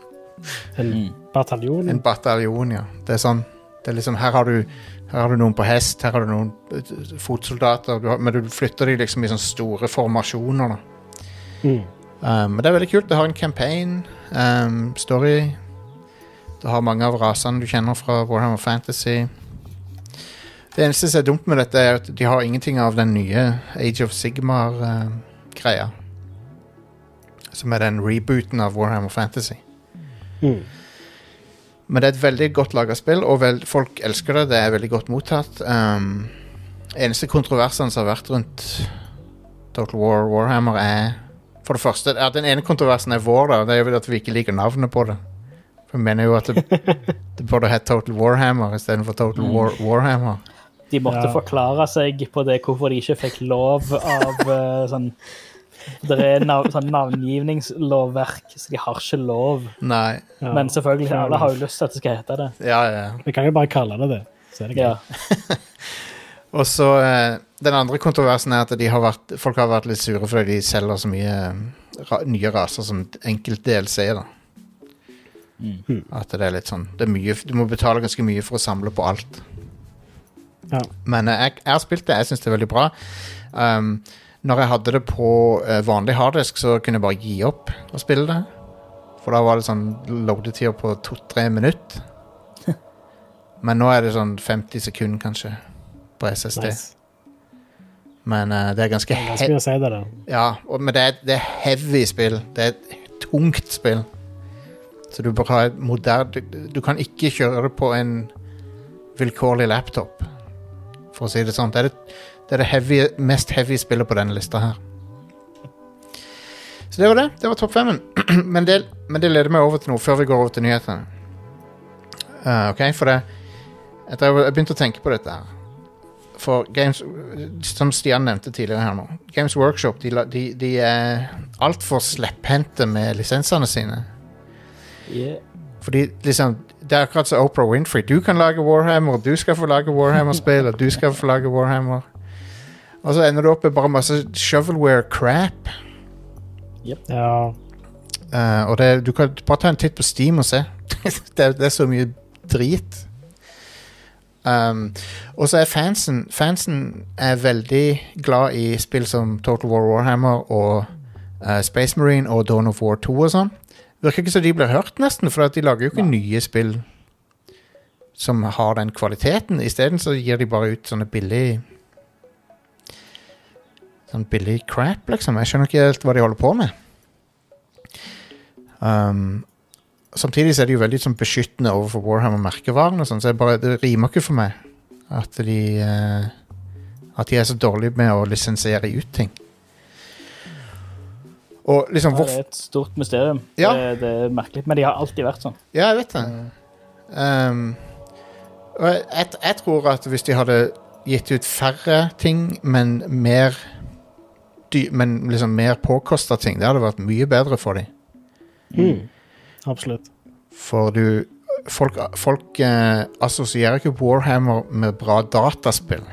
En Mm. bataljon. En bataljon, ja. Det er sånn Det er liksom Her har du, her har du noen på hest, her har du noen eh, fotsoldater, du har, men du flytter de liksom i sånne store formasjoner, da. Mm. Um, men det er veldig kult. Det har en campaign, um, story. Har mange av rasene du kjenner fra Warhammer Fantasy. Det eneste som er dumt med dette, er at de har ingenting av den nye Age of Sigmar-greia. som er den rebooten av Warhammer Fantasy. Mm. Men det er et veldig godt laga spill, og vel, folk elsker det. Det er veldig godt mottatt. Um, eneste kontroversene som har vært rundt Total War Warhammer, er For det første, ja, Den ene kontroversen er vår, da. Det er jo at vi ikke liker navnet på det. Jeg mener jo at det, det burde hett Total Warhammer istedenfor Total War, Warhammer. De måtte Ja. forklare seg på det hvorfor de ikke fikk lov av uh, sånn Det er nav sånn navngivningslovverk, så de har ikke lov. Nei. Ja. Men selvfølgelig, alle har jo lyst til at det skal hete det. Ja, ja. Vi kan jo bare kalle det det. Så er det Ja. Og så uh, Den andre kontroversen er at de har vært, folk har vært litt sure fordi de selger så mye eh, ra nye raser som enkelt DLC. da At det er litt sånn det er mye, Du må betale ganske mye for å samle på alt. Ja. Men eh, jeg, jeg har spilt det, jeg syns det er veldig bra. Um, når jeg hadde det på eh, vanlig harddisk, så kunne jeg bare gi opp å spille det. For da var det sånn loadetida på to-tre minutter. Men nå er det sånn 50 sekunder, kanskje, på SSD. Nice. Men uh, det er ganske, Det er si det. Ja, og, men det er, det er heavy spill. Det er et tungt spill. Så du bør ha et moderne du, du kan ikke kjøre på en vilkårlig laptop, for å si det sånn. Det er det, det, er det heavy, mest heavy spillet på denne lista her. Så det var det. Det var topp femmen. men, det, men det leder meg over til noe før vi går over til nyhetene. Uh, ok, for det jeg, jeg begynte å tenke på dette her. For Games Som Stian nevnte tidligere her nå. Games Workshop de, de, de er altfor slepphendte med lisensene sine. Yeah. Fordi liksom Det er akkurat som Oprah Winfrey. Du kan lage Warhammer, du skal få lage Warhammer-spill, og du skal få lage Warhammer. Og så ender du opp med bare masse shovelware-crap. Ja. Uh, og det, du kan bare ta en titt på Steam og se. det, er- det er så mye drit. Um, og så er fansen Fansen er veldig glad i spill som Total War Warhammer og uh, Space Marine og Dawn of War 2 og sånn. Virker ikke som de blir hørt, nesten, for at de lager jo ikke nye spill som har den kvaliteten. Isteden så gir de bare ut sånne billig Sånn billig crap, liksom. Jeg skjønner ikke helt hva de holder på med. Um, samtidig så er de jo veldig sånn, beskyttende overfor Warhammer-merkevaren, og sånn, så bare, det rimer ikke for meg at de uh, At de er så dårlige med å lisensiere ut ting. Og liksom Ja, det er et stort mysterium. Ja. Det, det er merkelig. Men de har alltid vært sånn. Ja, jeg vet det. Um, og jeg, jeg, jeg tror at hvis de hadde gitt ut færre ting, men mer dy, Men liksom mer påkosta ting, det hadde vært mye bedre for dem. Mm. Absolutt. For du Folk, folk eh, assosierer ikke Warhammer med bra dataspill.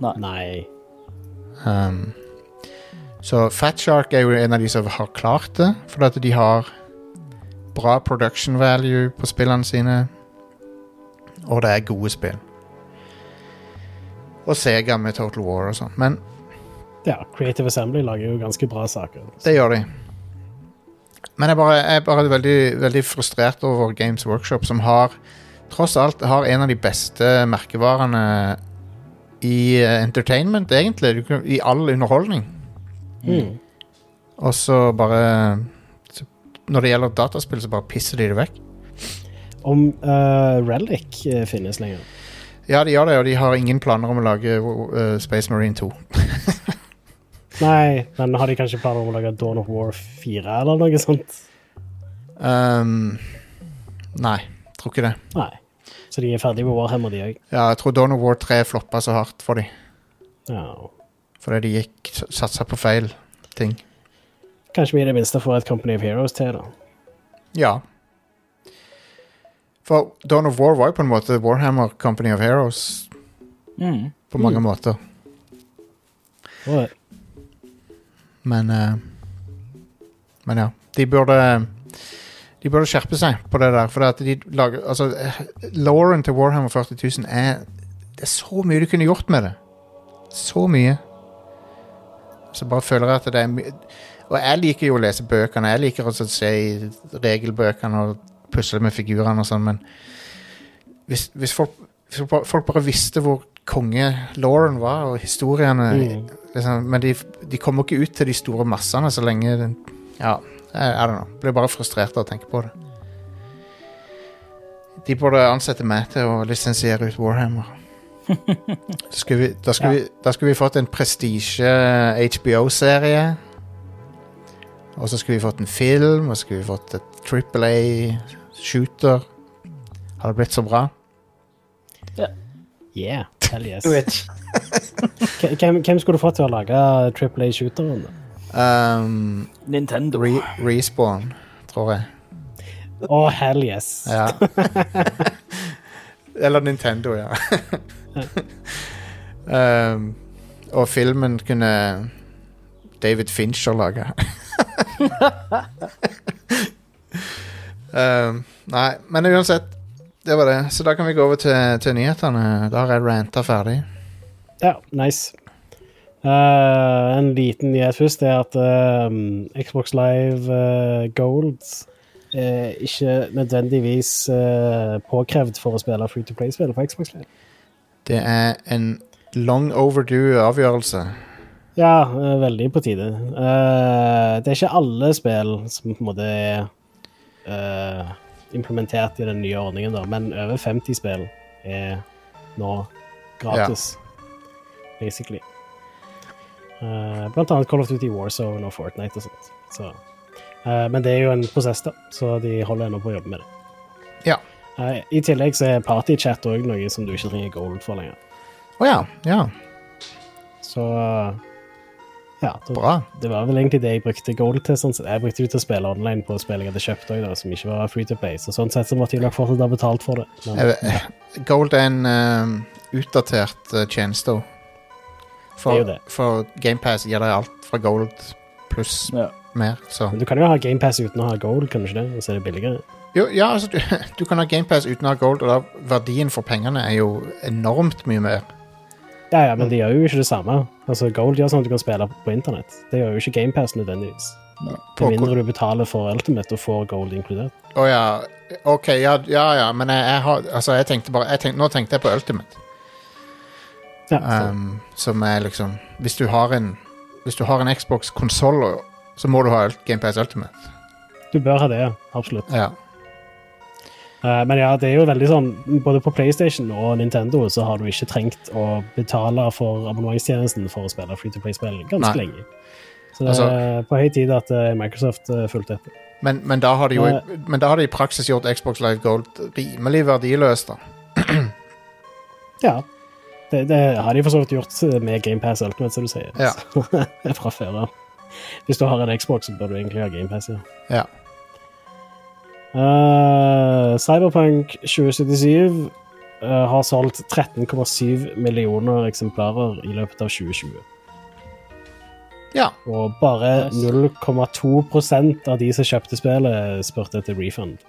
Nei. Um, så Fat Shark er jo en av de som har klart det, fordi at de har bra production value på spillene sine, og det er gode spill. Og Sega med Total War og sånn. Men Ja, Creative Assembly lager jo ganske bra saker. det gjør de. Men jeg, bare, jeg er bare veldig, veldig frustrert over Games Workshop, som har tross alt har en av de beste merkevarene i eh, entertainment, egentlig. I all underholdning. Mm. Og så bare så, Når det gjelder dataspill, så bare pisser de det vekk. Om uh, Relic eh, finnes lenger. Ja, de gjør det, og de har ingen planer om å lage uh, Space Marine 2. Nei, men har de kanskje planer om å lage Dawn of War 4 eller noe sånt? Um, nei, tror ikke det. Nei. Så de er ferdige med Warhammer, de òg? Ja, jeg tror Dawn of War 3 floppa så hardt for dem. Ja. Fordi de gikk satsa på feil ting. Kanskje vi i det minste får et Company of Heroes til, da. Ja. For Dawn of War var jo på en måte Warhammer Company of Heroes Mm. på mange måter. What? Men uh, Men ja. De burde De burde skjerpe seg på det der. For at de lager Altså, eh, Lauren til Warhammer 40 000 er Det er så mye du kunne gjort med det. Så mye. Så bare føler jeg at det er mye Og jeg liker jo å lese bøkene. Jeg liker å se i regelbøkene og pusle med figurene og sånn, men hvis, hvis, folk, hvis folk bare- visste hvor konge Lauren var, og historiene Mm. liksom, Men de, de kommer ikke ut til de store massene så lenge den, Ja, I don't know. Blir bare frustrert av å tenke på det. De burde ansette meg til å lisensiere ut Warhammer. Skulle vi, da skulle Ja. vi, da skulle vi fått en prestisje HBO-serie. Og så skulle vi fått en film, og så skulle vi fått et Triple A shooter det blitt så bra. Yeah, hell yes. Du vet. Hvem, hvem skulle du fått til å lage Triple A-shooteren? Um, Nintendo. re Respawn, tror jeg. Å, hell yes. Ja. Eller Nintendo, ja. um, og filmen kunne David Fincher lage. um, nei, men uansett. Det var det. Så da kan vi gå over til, til nyhetene. Da har jeg ranta ferdig. Ja, nice. Uh, en liten nyhet først er at uh, Xbox Live uh, Gold er ikke nødvendigvis påkrevd for å spille free to play-spill på Xbox Live. Det er en long overdue avgjørelse. Ja, veldig på tide. Uh, det er ikke alle spill som på en måte er uh, implementert i den nye ordningen, da, men over 50 spill er nå gratis, basically. Uh, blant annet Call of Duty Warzone og Fortnite og sånt. Så, men det er jo en prosess, da, så de holder ennå på å jobbe med det. Ja. Eh, I tillegg så er partychat òg noe som du ikke trenger gold for lenger. Å ja. Ja, Så eh, ja, det, bra. det var vel egentlig det jeg brukte gold til. Sånn. Jeg brukte det til å spille online på spill jeg hadde kjøpt òg, som ikke var free to play. Så sånn sett så måtte jeg nok fortsatt ha betalt for det. Men, Jeg Gold er en uh, utdatert uh, tjeneste. For, jo det. for GamePass gir deg alt fra Gold pluss Ja. mer. Så. men du kan jo ha GamePass uten å ha gold, kan du ikke det? Og så er det billigere. Jo, ja, altså, du, du kan ha GamePass uten å ha Gold, og da, verdien for pengene er jo enormt mye mer. Ja, ja, men de gjør jo ikke det samme. Altså, Gold gjør sånn at du kan spille på internett. Det gjør jo ikke GamePass nødvendigvis. Med mindre du betaler for Ultimate og får Gold inkludert. Å ja. OK, ja, ja, ja, men jeg, jeg har Altså, jeg tenkte bare jeg tenkte, Nå tenkte jeg på Ultimate. Ja, Um, som er liksom Hvis du har en Hvis du har en Xbox-konsoll, så må du ha GamePass Ultimate. du bør ha det, ja. Absolutt. Ja. Eh, men ja, det er jo veldig sånn Både på PlayStation og Nintendo så har du ikke trengt å betale for abonnementstjenesten for å spille free to play-spill ganske Nei. lenge. Så det er Altså- på høy tid at eh, Microsoft uh, fulgte etter. Men, men, da har de jo Men da har de i praksis gjort Xbox Live Gold rimelig verdiløst, da. Ja. Det, det har de for så vidt gjort eh, med GamePass Ultimate, som du sier. Ja. Fra før av. Hvis du har en Xbox, så bør du egentlig ha GamePass, ja. Ja. Eh, Cyberpunk 2077 uh, har solgt 13,7 millioner eksemplarer i løpet av 2020. ja. Og bare 0,2% av de som kjøpte spillet, spurte etter refund.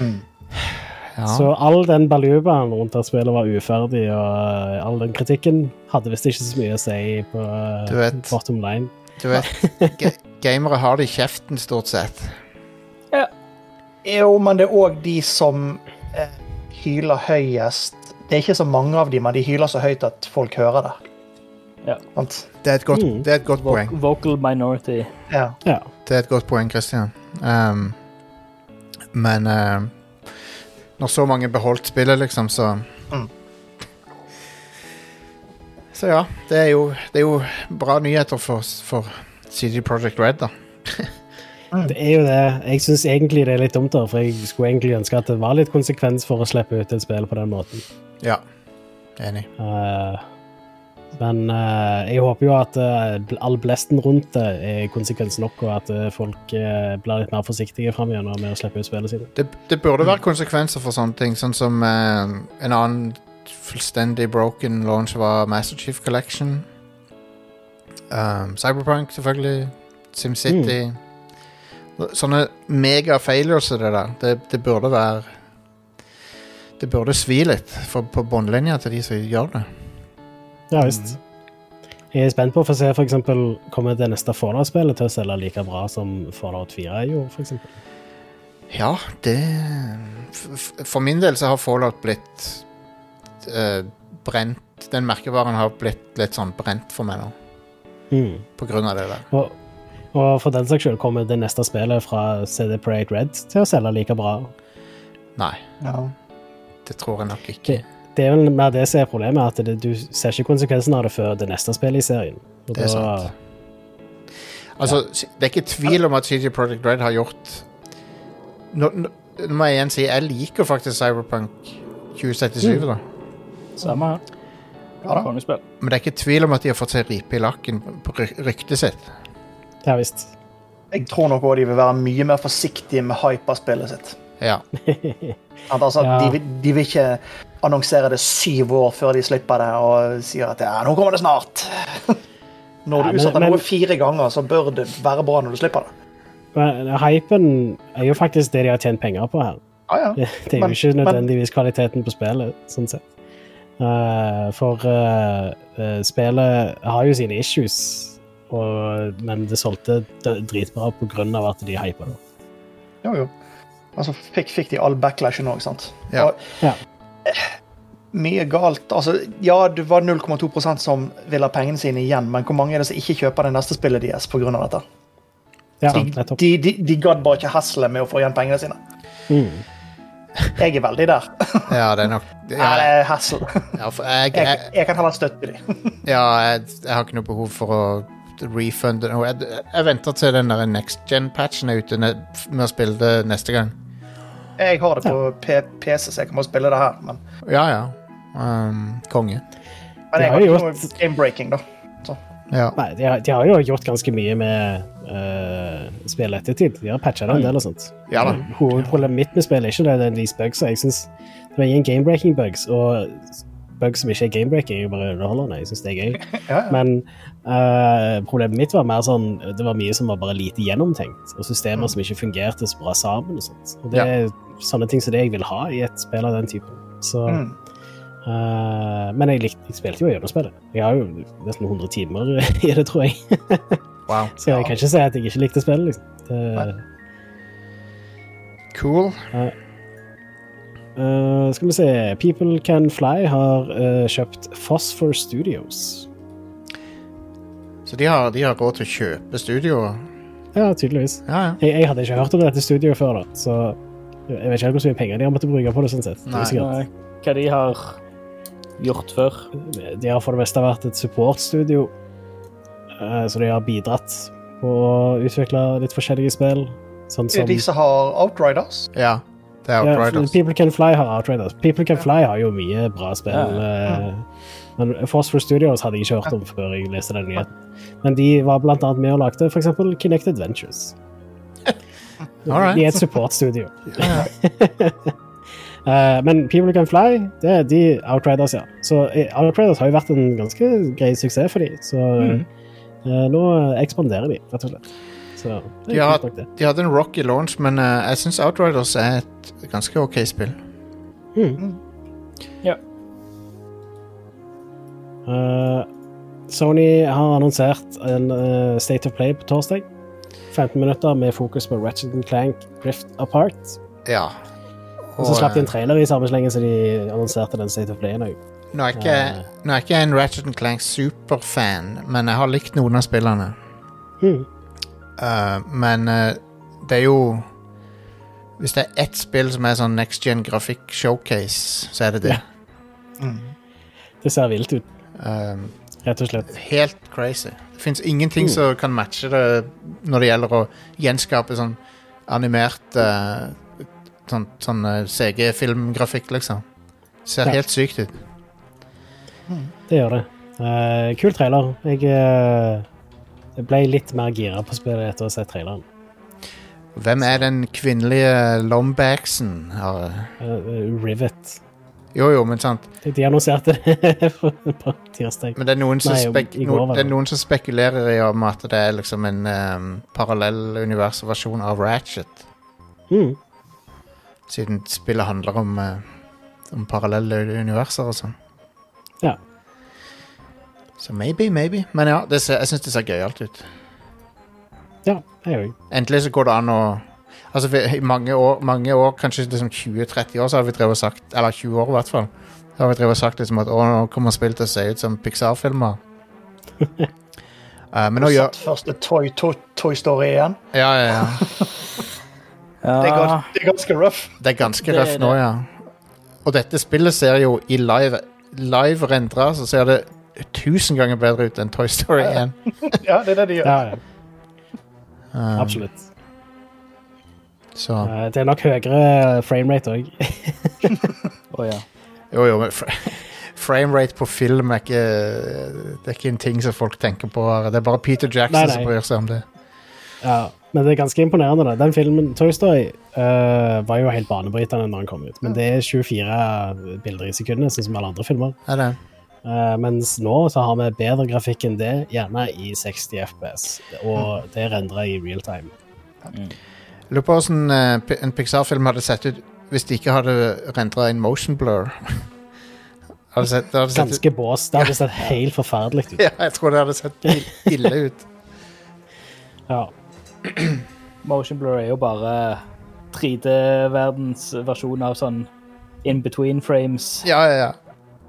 ja. Så all den balubaen rundt at spillet var uferdig, og eh, all den kritikken, hadde visst ikke så mye å si på eh, Du vet. bottom line. Du vet, gamere har det i kjeften, stort sett. Jo, men det er òg de som eh, hyler høyest. Det er ikke så mange av dem, men de hyler så høyt at folk hører det. Ja. Det er et godt, Mm. det er et godt Vo poeng. vocal minority. Ja. Ja. Det er et godt poeng, Christian. Um, men uh, når så mange beholdt spillet, liksom, så Mm. Så ja, det er jo, det er jo bra nyheter for, for CD Projekt Red, da. Det er jo det. Jeg syns egentlig det er litt dumt, da, for jeg skulle egentlig ønske at det var litt konsekvens for å slippe ut et spill på den måten. Ja. Enig. Uh, men uh, jeg håper jo at uh, all blesten rundt det er konsekvens nok, og at folk blir litt mer forsiktige framover med å slippe ut spillet sitt. Det, det burde være konsekvenser for sånne ting, sånn som en annen fullstendig broken launch var Master Chief Collection. Um, Cyberpunk, selvfølgelig. SimCity. Sånne mega failures er det der. Det, det burde være Det burde svi litt for, på båndlinja til de som gjør det. Ja visst. Jeg er spent på å få se eksempel, kommer det neste Fallout-spillet til å selge like bra som Fallout 4 gjorde, eksempel. Ja, det For min del så har Fallout blitt eh, brent Den merkevaren har blitt litt sånn brent for meg nå, Mm. på grunn av det der. Og, og for den saks skyld kommer det neste spillet fra CD Parade Red til å selge like bra. Nei, ja. det tror jeg nok ikke. Det, det er vel mer det som er problemet, at det, du ser ikke konsekvensen av det før det neste spillet i serien. Og Det er da- sant. Altså, ja. det er ikke tvil om at CG Project Red har gjort Nå, nå, nå må jeg igjen si jeg liker faktisk Cyberpunk 2077, da. Samme her. Ja Men det er ikke tvil om at de har fått seg ripe i lakken på ryktet sitt. Ja visst. Jeg tror nok også de vil være mye mer forsiktige med hype av spillet sitt. Ja. At, altså, Ja. de, de vil ikke annonsere det syv år før de slipper det og sier at ja, nå kommer det snart. Når du ja, utsetter men- noe fire ganger, så bør det være bra når du slipper det. Men hypen er jo faktisk det de har tjent penger på her. Ah, ja. Det er jo Men- ikke men- nødvendigvis kvaliteten på spillet, sånn sett. Uh, for uh, uh, spillet har jo sine issues, og, men det solgte dritbra av at de hypa det. Jo, jo. Altså, fikk, fikk de all backlashen òg, sant. Ja. Og, Ja. mye galt. Altså, ja, det var 0,2% som vil ha pengene sine igjen, men hvor mange er det som ikke kjøper det neste spillet deres pga. dette? Ja, De, de, de, de gadd bare ikke hasle med å få igjen pengene sine. Mm. Jeg er veldig der. ja, det er nok Ja, det er hassle. ja, jeg, Jeg, jeg, jeg kan heller støtte dem. ja, jeg, jeg har ikke noe behov for å refunde noe. Jeg, jeg venter til den der next gen-patchen er ute med å spille det neste gang. Jeg har det på ja. PC, så jeg kan bare spille det her. Men, Ja, ja. Um, konge. men jeg har ikke gjort... noe game-breaking, da. Ja. Nei, de har, de har jo gjort ganske mye med uh, spillet ettertid. De har patcha det en del og sånt. ja da. Hovedproblemet mitt med spillet er ikke nødvendigvis bugs. Jeg synes det var ingen game-breaking bugs, og bugs som ikke er game-breaking, er bare underholdende. Jeg synes det er gøy. Ja, ja. Men uh, problemet mitt var mer sånn Det var mye som var bare lite gjennomtenkt, og systemer som ikke fungerte så bra sammen. og sånt. Og det er sånne ting som det jeg vil ha i et spill av den typen. Så, Mm. uh, men jeg, likte, jeg spilte jo gjennom spillet. Jeg har jo nesten 100 timer i det, tror jeg. Wow. Så jeg kan ikke si at jeg ikke likte spillet. liksom. Det, Cool. Eh, skal vi se People Can Fly har uh, kjøpt Phosphor Studios. Så de har, de har råd til å kjøpe studioer. Ja, tydeligvis. Ja, ja. Jeg, jeg hadde ikke hørt om dette studioet før, da, så jeg vet ikke hvor mye penger de har måttet bruke på det. sånn sett. Nei. Det Nei, Hva de har gjort før. De har for det meste vært et supportstudio, uh, så de har bidratt på å utvikle litt forskjellige spill. Sånn er som de som har Outriders. ja. Det er ja, People Can Fly har Outriders. People Can Fly har jo mye bra spill. Ja. Men Phosphor Studios hadde jeg ikke hørt om før jeg leste den nyheten. Men de var blant annet med og lagde f.eks. Kinect Adventures. Alright. De er et supportstudio. Eh, men People Can Fly, det er de Outriders, ja. Så eh, Outriders har jo vært en ganske grei suksess for dem. Så Mm. eh, nå ekspanderer de, rett og slett. Så De det. de hadde en rocky launch, men uh, jeg syns Outriders er et ganske OK spill. Eh, Sony har annonsert en uh, State of Play på torsdag. 15 minutter med fokus på Ratchet Clank Rift Apart. Ja. Og så slapp de en trailer i samme slenge som de annonserte den State of Playen òg. nå, er ikke, nå er ikke jeg en Ratchet Clank superfan, men jeg har likt noen av spillene. Mm. Eh, men uh, det er jo Hvis det er ett spill som er sånn next gen grafikk showcase, så er det det. Det ser vilt ut, Eh, rett og slett. helt crazy. Det fins ingenting som kan matche det når det gjelder å gjenskape sånn animert uh, Sånn, sånn CG-filmgrafikk, liksom. Ser Ja. helt sykt ut. Det gjør det. Eh, kul trailer. Jeg, jeg ble litt mer gira på spillet etter å ha sett traileren. Hvem er den kvinnelige Lombaxen? Har- Eh, Rivet. Jo, jo, men sant. De, annonserte det på tirsdag. Men det er noen som, Nei, går no, er noen som spekulerer i om at det er liksom en um, parallell universversjon av Ratchet. Mm. Siden spillet handler om, uh, om parallelle universer og sånn. Ja. Så maybe, maybe. Men ja, det ser, jeg syns det ser gøyalt ut. Ja, jeg òg. Endelig så går det an å Altså I mange år, mange år kanskje liksom 20-30 år, så har vi drevet og sagt Eller 20 år, i hvert fall. Så har vi drevet og sagt liksom at å, nå kommer spill til å se ut som Pixar-filmer. uh, men nå gjør Satt første Toy, to, toy Story igjen. Ja, ja, ja. Ja, Det er, det er ganske røff. Det er ganske Det røft nå, ja. Og dette spillet ser jo i live Live rendra, så ser det tusen ganger bedre ut enn Toy Story 1. Ja, det er det de gjør. Ja, ja. Um, Absolutt. Så Eh, det er nok høyere framerate òg. Å ja. Jo, jo, men framerate på film er ikke Det er ikke en ting som folk tenker på. Det er bare Peter Jackson Nei, nei. som bryr seg om det. ja, men det er ganske imponerende. da. Den filmen, Toy Story, uh, var jo helt banebrytende når den kom ut. Men det er 24 bilder i sekundet, sånn som alle andre filmer. Er det? Eh, mens nå så har vi bedre grafikk enn det, gjerne i 60 FPS. Og det rendrer i real time. Lurer på hvordan eh, en Pixar-film hadde sett ut hvis de ikke hadde rendra en motion blur. hadde sett, hadde sett Ganske bås. Det hadde sett helt forferdelig ut. ja, jeg tror det hadde sett ille ut. Ja. Motion blur er jo bare 3D-verdens versjon av sånn in between frames. Ja, ja, ja.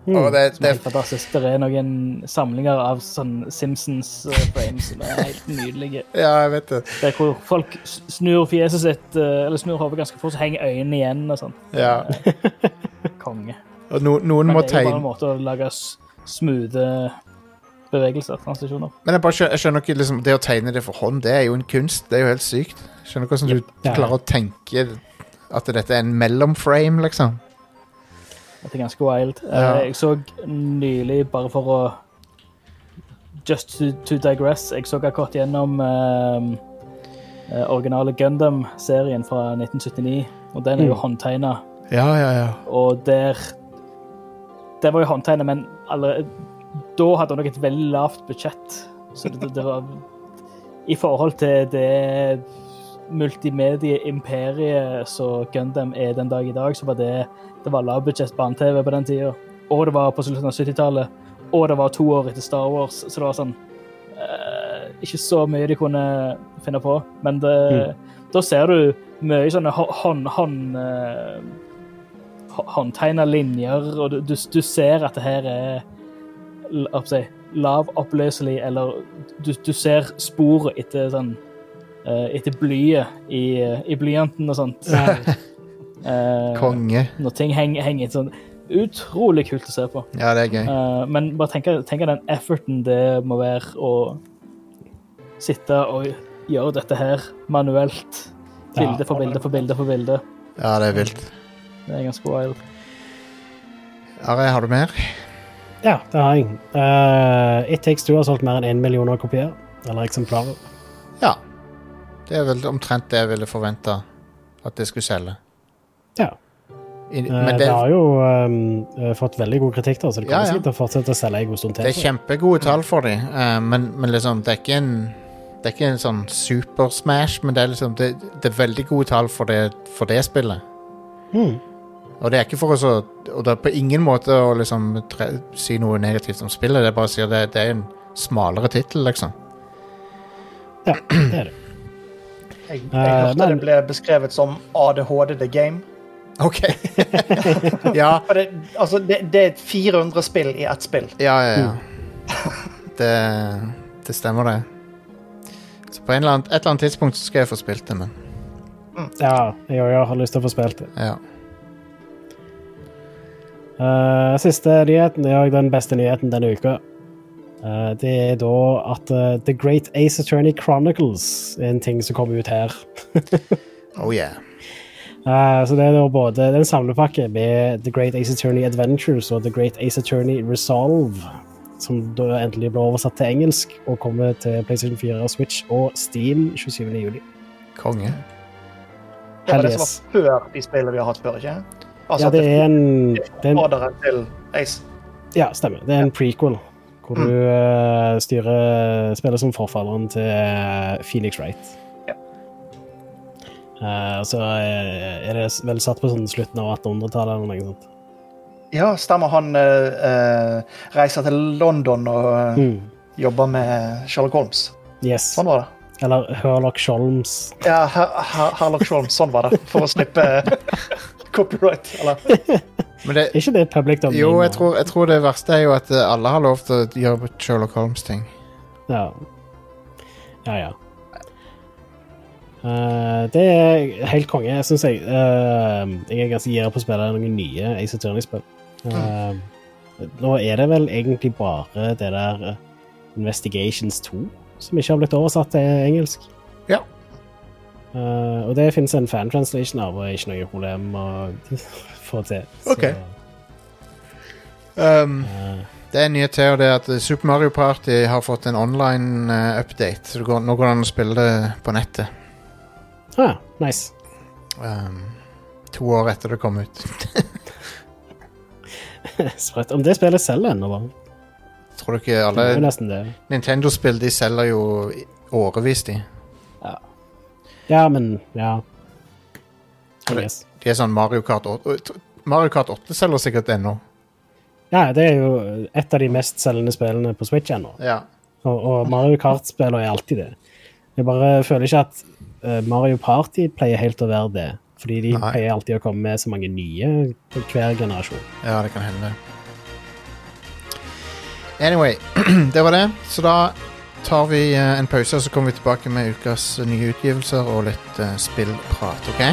Og det, Som er det, fantastisk. Det er noen samlinger av sånn Simpsons-frames som er helt nydelige. ja, jeg vet det. Det er hvor folk snur fjeset sitt, eh, eller snur hodet ganske fort, så henger øynene igjen og sånn. Ja. Konge. Og no, noen må tegne det er jo bare en måte å lage smoothe bevegelser, transisjoner. Men jeg bare skjønner, jeg skjønner ikke liksom, Det å tegne det for hånd, det er jo en kunst. Det er jo helt sykt. Skjønner ikke hvordan du Ja. klarer å tenke at dette er en mellomframe, liksom. Det er ganske wild. Eh, Ja. Jeg så nylig, bare for å Just to, to digress, jeg så akkurat gjennom eh, originale Gundam-serien fra 1979, og den er jo Mm. håndtegna. Ja, ja, ja. Og der Det var jo håndtegnet, men allerede, da hadde hun nok et veldig lavt budsjett. Så det, det var I forhold til det multimedie-imperiet som Gundam er den dag i dag, så var det det var lavbudsjett barne-TV på den tida. Og det var på slutten av 70-tallet. Og det var to år etter Star Wars, så det var sånn eh, Ikke så mye de kunne finne på, men det, da ser du mye sånne hå- hånd... hånd eh, håndtegna linjer, og du, du, du ser at det her er si, lavoppløselig, eller du, du ser sporet etter sånn eh, Etter blyet i, i blyanten og sånt. Eh, Konge. når ting henger, henger sånn Utrolig kult å se på. Ja, det er gøy. Eh, men bare tenk tenk den efforten det må være å sitte og gjøre dette her manuelt. Bilde for bilde for bilde for bilde. Ja, det er vilt. Det er ganske wild. Are, har du mer? Ja, det har jeg. Uh, It Takes Two har solgt mer enn én million kopier. Eller eksemplarer. Ja. Det er vel omtrent det jeg ville forventa at det skulle selge. Ja. I, Eh, men det, det, har jo um, fått veldig god kritikk, da, så det kommer Ja, ja. sikkert til å fortsette å selge en god stund til. det er kjempegode tall for dem, men, men liksom, det er ikke en det er ikke en sånn super smash, men det er liksom det, det er veldig gode tall for det, for det spillet. Mm. Og det er ikke for å Og det er på ingen måte å liksom tre, si noe negativt om spillet, det er bare å si at det, det er en smalere tittel, liksom. Ja, det er det. Jeg, jeg hørte hørte men- det ble beskrevet som ADHD the game. OK. ja, det, altså, det, det er 400 spill i ett spill. ja, ja. ja. Det, det stemmer, det. Så på en eller annen, et eller annet tidspunkt så skal jeg få spilt det, men Ja, jeg òg har lyst til å få spilt det. ja. Uh, siste nyheten er òg den beste nyheten denne uka. Uh, det er da at uh, The Great Ace Attorney Chronicles er en ting som kommer ut her. Oh yeah. Eh, så det er da både en samlepakke med The Great Ace Attorney Adventures og The Great Ace Attorney Resolve, som da endelig ble oversatt til engelsk og kommer til PlayStation 4 og Switch og Steam 27. juli. Konge. Det var det som var før de spillene vi har hatt før, ikke? Altså, Ja, det er en, det er en til Ace. Ja, stemmer. Det er en prequel. Hvor du uh, styrer spillet som forfalleren til eh, Phoenix Wright. Eh, så eh, er det vel satt på sånn slutten av 1800-tallet eller noe sånt. Ja, stemmer. Han eh, eh, reiser til London og Mm. jobber med Sherlock Holmes. Yes. Sånn var det. Eller Herlock Sholms. Ja, Her Her Herlock Sholms. sånn var det. For å slippe copyright. Eller Men det, ikke det public domain? jo, jeg tror, jeg tror det verste er jo at alle har lov til å gjøre Sherlock Holmes-ting. Ja. Ja, ja. Eh, det er helt konge, syns jeg. Uh, jeg er ganske gira på å spille noen nye Ace Attorney-spill. Eh, Nå er det vel egentlig bare det der Investigations 2 som ikke har blitt oversatt til engelsk. Ja. Og det finnes en fan-translation av, og er ikke noe problem å få til. Så, Ok. Um, det er nyhet til det at Super Mario Party har fått en online update. Så det går, nå går det an å spille det på nettet. Ah, nice. Um, to år etter det kom ut. Sprøtt. Om det spillet selger ennå, bare. Tror du ikke alle. Nintendo-spill de selger jo årevis, de. Ja, ja, men Ja. De er sånn Mario Kart 8 Mario Kart 8 selger sikkert ennå. Ja, det er jo et av de mest selgende spillene på Switch ennå. Ja. Og, og Mario Kart-spiller er alltid det. Jeg bare føler ikke at Mario Party pleier helt å være det. Fordi de Nei. pleier alltid å komme med så mange nye hver generasjon. ja, det kan hende. Anyway, det var det. Så da tar vi eh, en pause, og så kommer vi tilbake med ukas nye utgivelser og litt eh, spillprat, OK?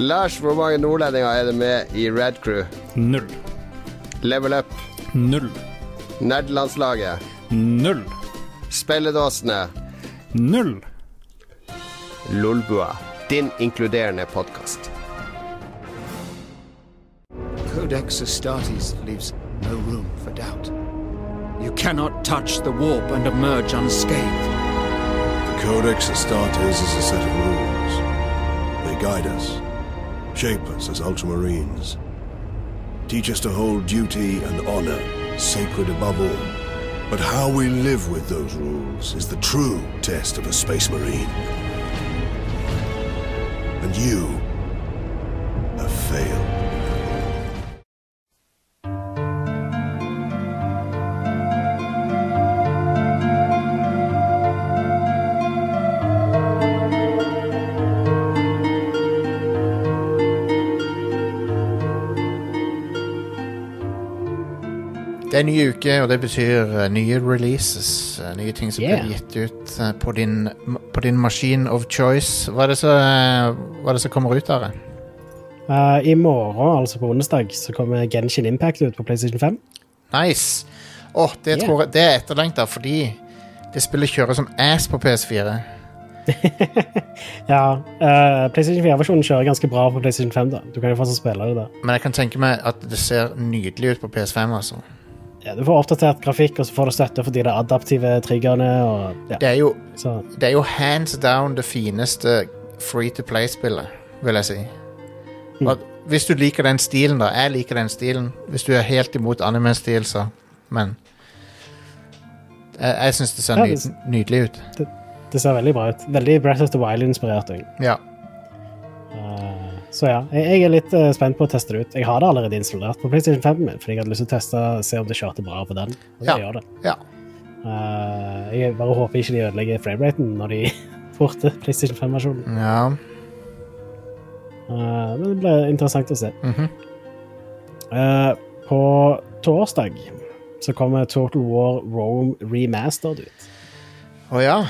Lars, hvor mange nordlendinger er det med i Red Crew? Null. Level Up, Null. Nerdelandslaget, Null. Spilledåsene, Null. Lolbua. Din inkluderende podkast. Codex Astartes leaves no room for doubt. You cannot touch the warp and emerge unscathed. The Codex Astartes is a set of rules. They guide us, shape us as Ultramarines, teach us to hold duty and honor sacred above all. But how we live with those rules is the true test of a Space Marine. And you er ny uke, og det betyr uh, nye releases. Uh, nye ting som Yeah. blir gitt ut uh, på, din, på din machine of choice. Hva er det som, kommer ut av det? I morgen, altså på onsdag, så kommer Genshin Impact ut på PlayStation 5. Nice! Oh, det, Yeah. tror jeg, det er etterlengta fordi det spillet kjører som ass på PS4. Ja, Uh, PlayStation 4-versjonen kjører ganske bra på PlayStation 5. da. Du kan jo fortsatt spille det der. Men jeg kan tenke meg at det ser nydelig ut på PS5. altså. Ja, du får oppdatert grafikk, og så får du støtte for de der adaptive triggerne. og ja, Det er jo, det er jo hands down det fineste free to play-spillet, vil jeg si. Og hvis du liker den stilen, da. Jeg liker den stilen. Hvis du er helt imot anime-stil, så Men Jeg, jeg syns det ser Ja, det- nydelig ut. det ser veldig bra ut. Veldig Breath of the Wild-inspirert òg. Ja. Så ja, jeg, er litt eh, spent på å teste det ut. Jeg har det allerede installert på PlayStation 5, min, fordi jeg hadde lyst til å teste se om det kjørte bra på den. Og det Ja. gjør det. ja. Uh, jeg bare håper ikke de ødelegger frameraten når de porter PlayStation 5-versjonen. ja. Uh, men det blir interessant å se. Mm -hmm. uh, på torsdag så kommer Total War Rome remastered ut. Å ja.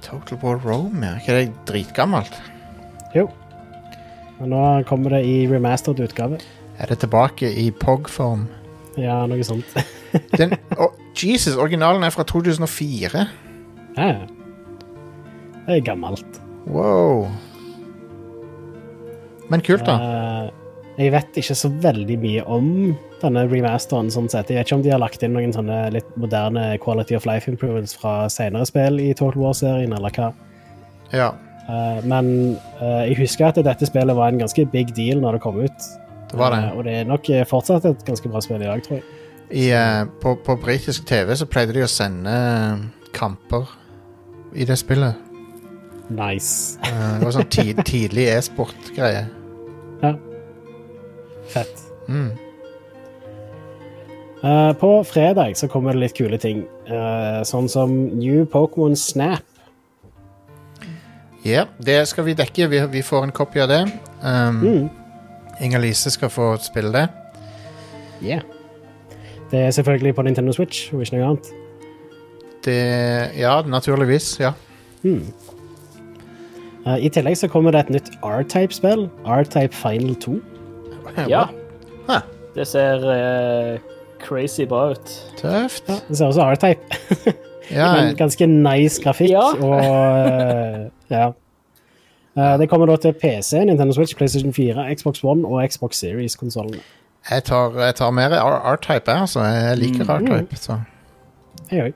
Total War Rome, ja. Ikke det dritgammelt? Jo. Og nå kommer det i remastered utgave. Er det tilbake i POG-form? Ja, noe sånt. Den, oh, Jesus, originalen er fra 2004. ja, det er gammelt. Wow. Men kult, da. Eh, jeg vet ikke så veldig mye om denne remasteren. sånn sett. Jeg vet ikke om de har lagt inn noen sånne litt moderne quality of life improvements fra senere spill i Total War-serien, eller hva. Ja, men eh, jeg husker at dette spillet var en ganske big deal når det kom ut. det var det. Eh, og det er nok eh, fortsatt et ganske bra spill i dag, tror jeg. I, eh, på på britisk TV så pleide de å sende eh, kamper i det spillet. Nice. Eh, det var sånn tid, tidlig e-sport-greie. Ja. Fett. Mm. Uh, på fredag så kommer det litt kule ting. Uh, sånn som New Pokémon Snap. Ja, det skal vi dekke. Vi, vi får en kopi av det. Um, Mm. Inger-Lise skal få spille det. Yeah. Det er selvfølgelig på Nintendo Switch, og ikke noe annet. det. Ja, naturligvis. Ja. Mm. Uh, I tillegg så kommer det et nytt R-Type-spill. R-Type Final 2. Ja. Huh. Det ser uh, crazy bra ut. Tøft. Ja, det ser også R-Type. Ja, Men ganske nice grafikk. Ja. Og eh, ja. Uh, det kommer da til PC, Nintendo Switch, PlayStation 4, Xbox One og Xbox Series-konsollene. jeg, tar, jeg tar mer R-type, jeg, altså. Jeg liker Mm. R-type. Så. Jeg òg.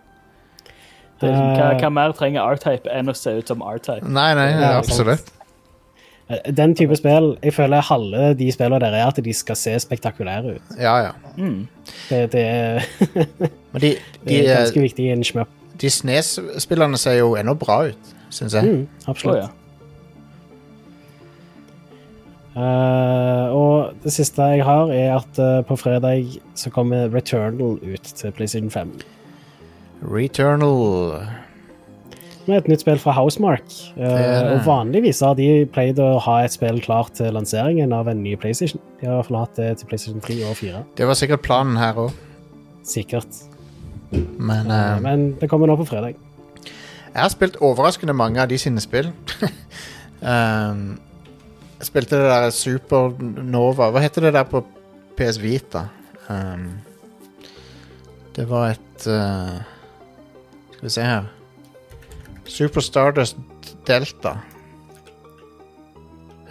Hva, Eh. hva mer trenger R-Type enn å se ut som R-Type? Nei, nei, Ja, absolutt. Eh, Den type spill Jeg føler halve de spillene der er at de skal se spektakulære ut. Ja, ja. Mm. Det, det, er- Men de, det er ganske viktig i en shmup. de Snes-spillerne ser jo ennå bra ut, syns jeg. Mm, absolutt. Oh, ja. Uh, og det siste jeg har, er at uh, på fredag så kommer Returnal ut til PlayStation 5. Returnal er et nytt spill fra Housemark. Uh, det. og vanligvis har de pleid å ha et spill klart til lanseringen av en ny PlayStation. De har i hvert fall hatt det til PlayStation 3 og 4. Det var sikkert planen her òg, Sikkert. men men det kommer nå på fredag. Jeg har spilt overraskende mange av de sine spill. um, jeg spilte det der Supernova Hva heter det der på PS Vita? Um, det var et uh, Skal vi se her Super Stardust Delta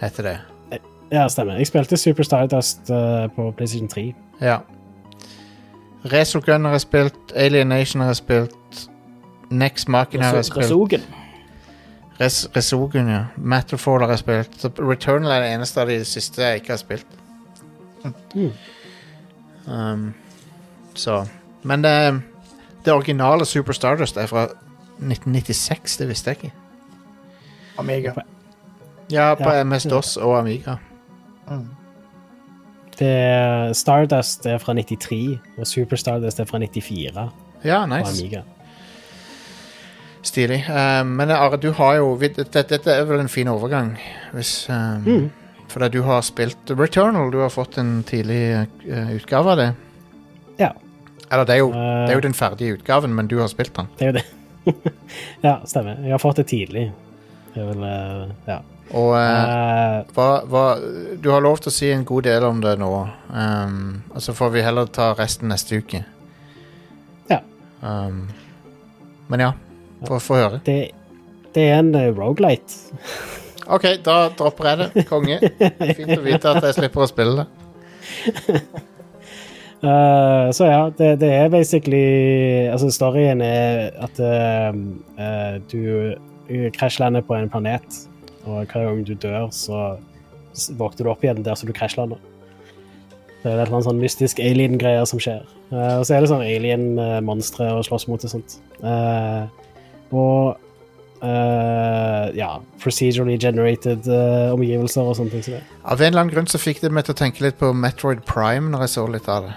heter det. Ja, stemmer. Jeg spilte Super Stardust uh, på PlayStation 3. Ja. Resogun har jeg spilt, Alienation har jeg spilt, Next Machina har jeg spilt. Resogen. Res Resogen, ja. Matterfall har jeg spilt. Så Returnal er det eneste av de siste jeg ikke har spilt. Mm. Um, så Men det, det originale Super Stardust er fra 1996, det visste jeg ikke. Amiga. Ja, på Ja. MS-DOS og Amiga. Mm. Det Stardust er fra 93, og Super Stardust er fra 94 Ja, på nice. Amiga. Stilig. Uh, men Are, du har jo Dette, dette er vel en fin overgang, hvis um, Mm. Fordi du har spilt Returnal. Du har fått en tidlig uh, utgave av det. Ja. Eller det er, jo, Eh, det er jo den ferdige utgaven, men du har spilt den. Det er jo det. ja, stemmer. Jeg har fått det tidlig. Det er eh, Ja. Og uh, Eh, hva, hva Du har lov til å si en god del om det nå. Um, og så får vi heller ta resten neste uke. Ja. Um, men ja, få høre. det, det er en uh, rogelight. OK, da dropper jeg det. Konge. Fint å vite at jeg slipper å spille det. Uh, så ja, det, det er basically Altså, storyen er at uh, uh, du krasjlander på en planet, og hver gang du dør, så våkner du opp igjen der som du krasjlander. Det er et eller annet sånn mystisk alien-greier som skjer. Eh, og så er det sånn alien-monstre å slåss mot og sånt. Eh, og Uh, ja, procedurally generated uh, omgivelser og sånne ting som det. Av en eller annen grunn så fikk det meg til å tenke litt på Metroid Prime når jeg så litt av det.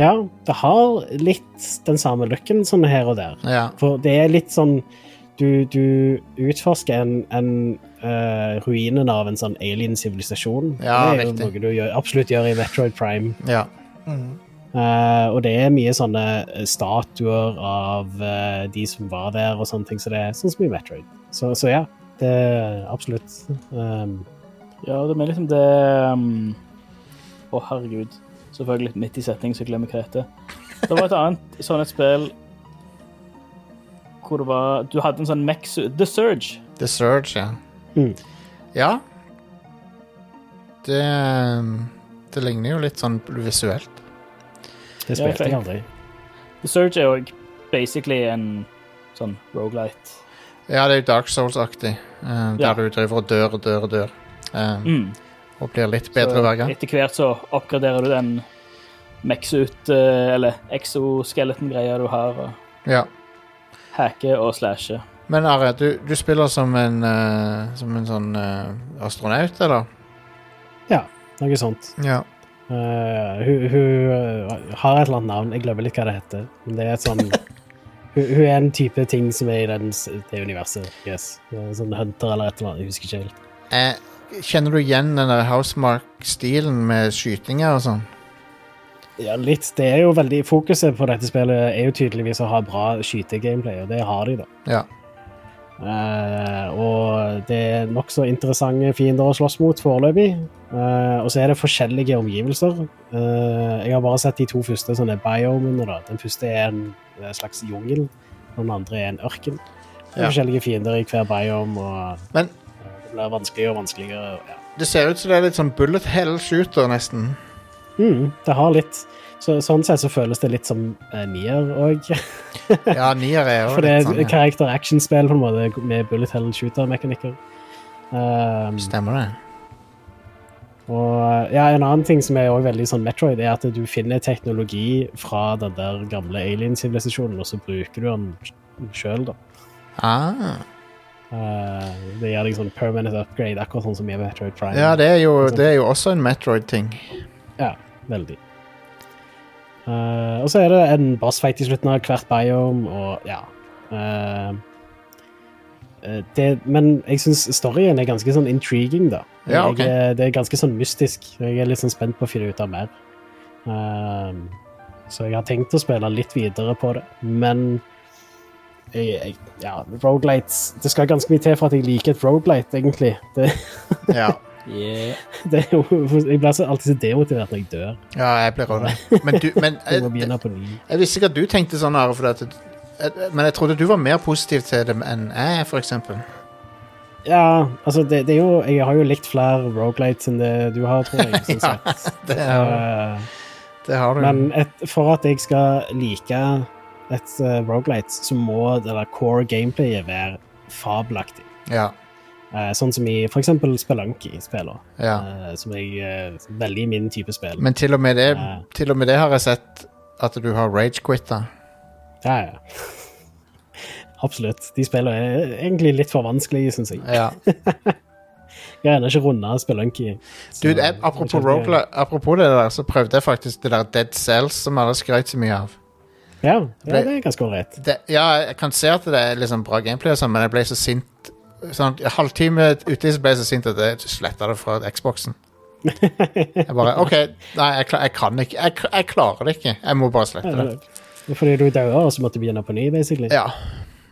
Ja, det har litt den samme looken sånn her og der. Ja, For det er litt sånn Du, du utforsker en, en uh, ruinen av en sånn alien-sivilisasjon. Ja, det er jo riktig. noe du gjør, absolutt gjør i Metroid Prime. ja. Mm. Eh, og det er mye sånne eh, statuer av uh, de som var der, og sånne ting. Så det er sånn som i Metroid. Så, så ja, det er absolutt um, Ja, det er liksom det um, Å, herregud. Selvfølgelig midt i setning så glemmer jeg hva det heter. Det var et annet sånn et spill hvor det var Du hadde en sånn Mex... The Surge. The Surge, ja. Mm. Ja. Det um, Det ligner jo litt sånn visuelt. Det Ja, spilte jeg aldri. The Surge er jo basically en sånn rogelight. Ja, det er Dark Souls-aktig. uh, der Ja. du driver og dør og dør og dør. Um, Mm. Og blir litt bedre Så hver gang. Etter hvert så oppgraderer du den Mexut, uh, eller exoskeleton-greia du har, og Ja. hacker og slasher. Men Are, du, du spiller som en, uh, som en sånn uh, astronaut, eller? Ja, noe sånt. Ja. Eh, hun hun eh, har et eller annet navn, jeg glemmer litt hva det heter. Men det er et sånn hun, hun er en type ting som er i den, det universet. Yes. Eh, Sånn hunter eller et eller annet, jeg husker ikke helt. Jeg, Kjenner du igjen den der Housemark-stilen med skytinger og sånn? Ja, litt. Det er jo veldig Fokuset på dette spillet er jo tydeligvis å ha bra skytegameplay, og det har de, da. Ja. Eh, og det er nokså interessante fiender å slåss mot foreløpig. Eh, og så er det forskjellige omgivelser. Eh, jeg har bare sett de to første sånne biomene. da. Den første er en slags jungel, og den andre er en ørken. Det er Ja. forskjellige fiender i hver biome, og Men det blir vanskeligere og vanskeligere. Ja. det ser ut som det er litt sånn bullet hell shooter, nesten. Mm, det har litt så, Sånn sett så føles det litt som uh, Nier òg. Ja, nier er jo For det er sånn. Karakter-action-spill på en måte med bullet hell shooter-mekanikker. Um, Stemmer det. og ja, en annen ting som er også veldig sånn Metroid, er at du finner teknologi fra den der gamle alien-sivilisasjonen, og så bruker du den sjøl, da. Ah. Uh, det gir deg sånn permanent upgrade, akkurat sånn som i Metroid Prime. Ja, det er, jo, det er jo også en Metroid-ting. Ja, veldig. Eh, og så er det en bossfight i slutten av hvert biome, og ja eh, det, Men jeg syns storyen er ganske sånn intriguing, da. Ja, okay. jeg, det er ganske sånn mystisk. Jeg er litt sånn spent på å finne ut av mer. Uh, så jeg har tenkt å spille litt videre på det, men jeg, jeg, ja, rogelights Det skal ganske mye til for at jeg liker et Roguelite, egentlig. Det, Ja. Yeah. det er jo, jeg blir så alltid så demotivert når jeg dør. ja, jeg blir det. Men, du, men Jeg jeg, visste ikke at du tenkte sånn, Are. For at, men jeg trodde du var mer positiv til det enn jeg, for eksempel. Ja, altså det, det er jo Jeg har jo likt flere rogelights enn det du har, tror jeg. Sånn Ja, sett. det har, Eh, det har du. men et, for at jeg skal like et uh, rogelight, så må det der core gameplayet være fabelaktig. Ja. Eh, sånn som i eksempel Spelunky-spiller, ja. eh, som jeg eh, veldig min type spill. Men til og, med det, og med det har jeg sett at du har rage-quitta. Ja, ja. Absolutt. De spillene er egentlig litt for vanskelige, syns jeg. Ja. Jeg har ennå ikke runda Spelunky. Du, jeg, apropos, det der, så prøvde jeg faktisk det der Dead Cells som alle skrøt så mye av. Ja, ja, det er ganske ålreit. Ja, jeg kan se at det er liksom bra gameplay, sånn, men jeg ble så sint sånn, halvtime uti så ble jeg så sint at jeg sletta det fra Xboxen. Jeg bare OK, nei, jeg, jeg kan ikke. Jeg, jeg klarer det ikke. Jeg må bare slette det. Fordi du daua, og så måtte du begynne på ny, basically. Ja.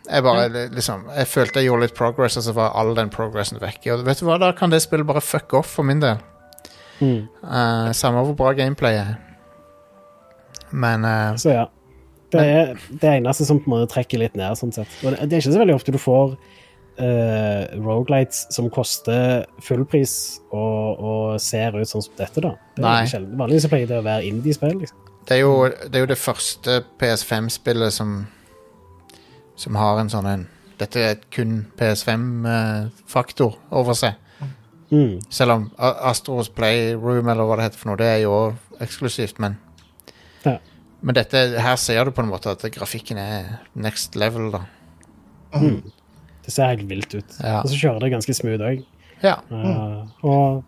Jeg bare liksom Jeg følte jeg gjorde litt progress, og så var all den progressen vekke. Og vet du hva, da kan det spillet bare fuck off for min del. Mm. Uh, samme hvor bra gameplay er. Men eh, Så ja. Det er det eneste som på en måte trekker litt ned. sånn sett. Og det det er ikke så veldig ofte du får uh, rogelights som koster fullpris og, og ser ut sånn som dette, da. Det er. Vanligvis pleier det å være indie-spill. liksom. det, er jo, det er jo det første PS5-spillet som Som har en sånn en Dette er kun PS5-faktor over seg. Mm. Selv om Astros Playroom, eller hva det heter for noe, det er jo eksklusivt, men Ja. Men dette, her ser du på en måte at grafikken er next level, da. Det ser helt vilt ut. Ja. Og så kjører det ganske smooth òg. Ja. og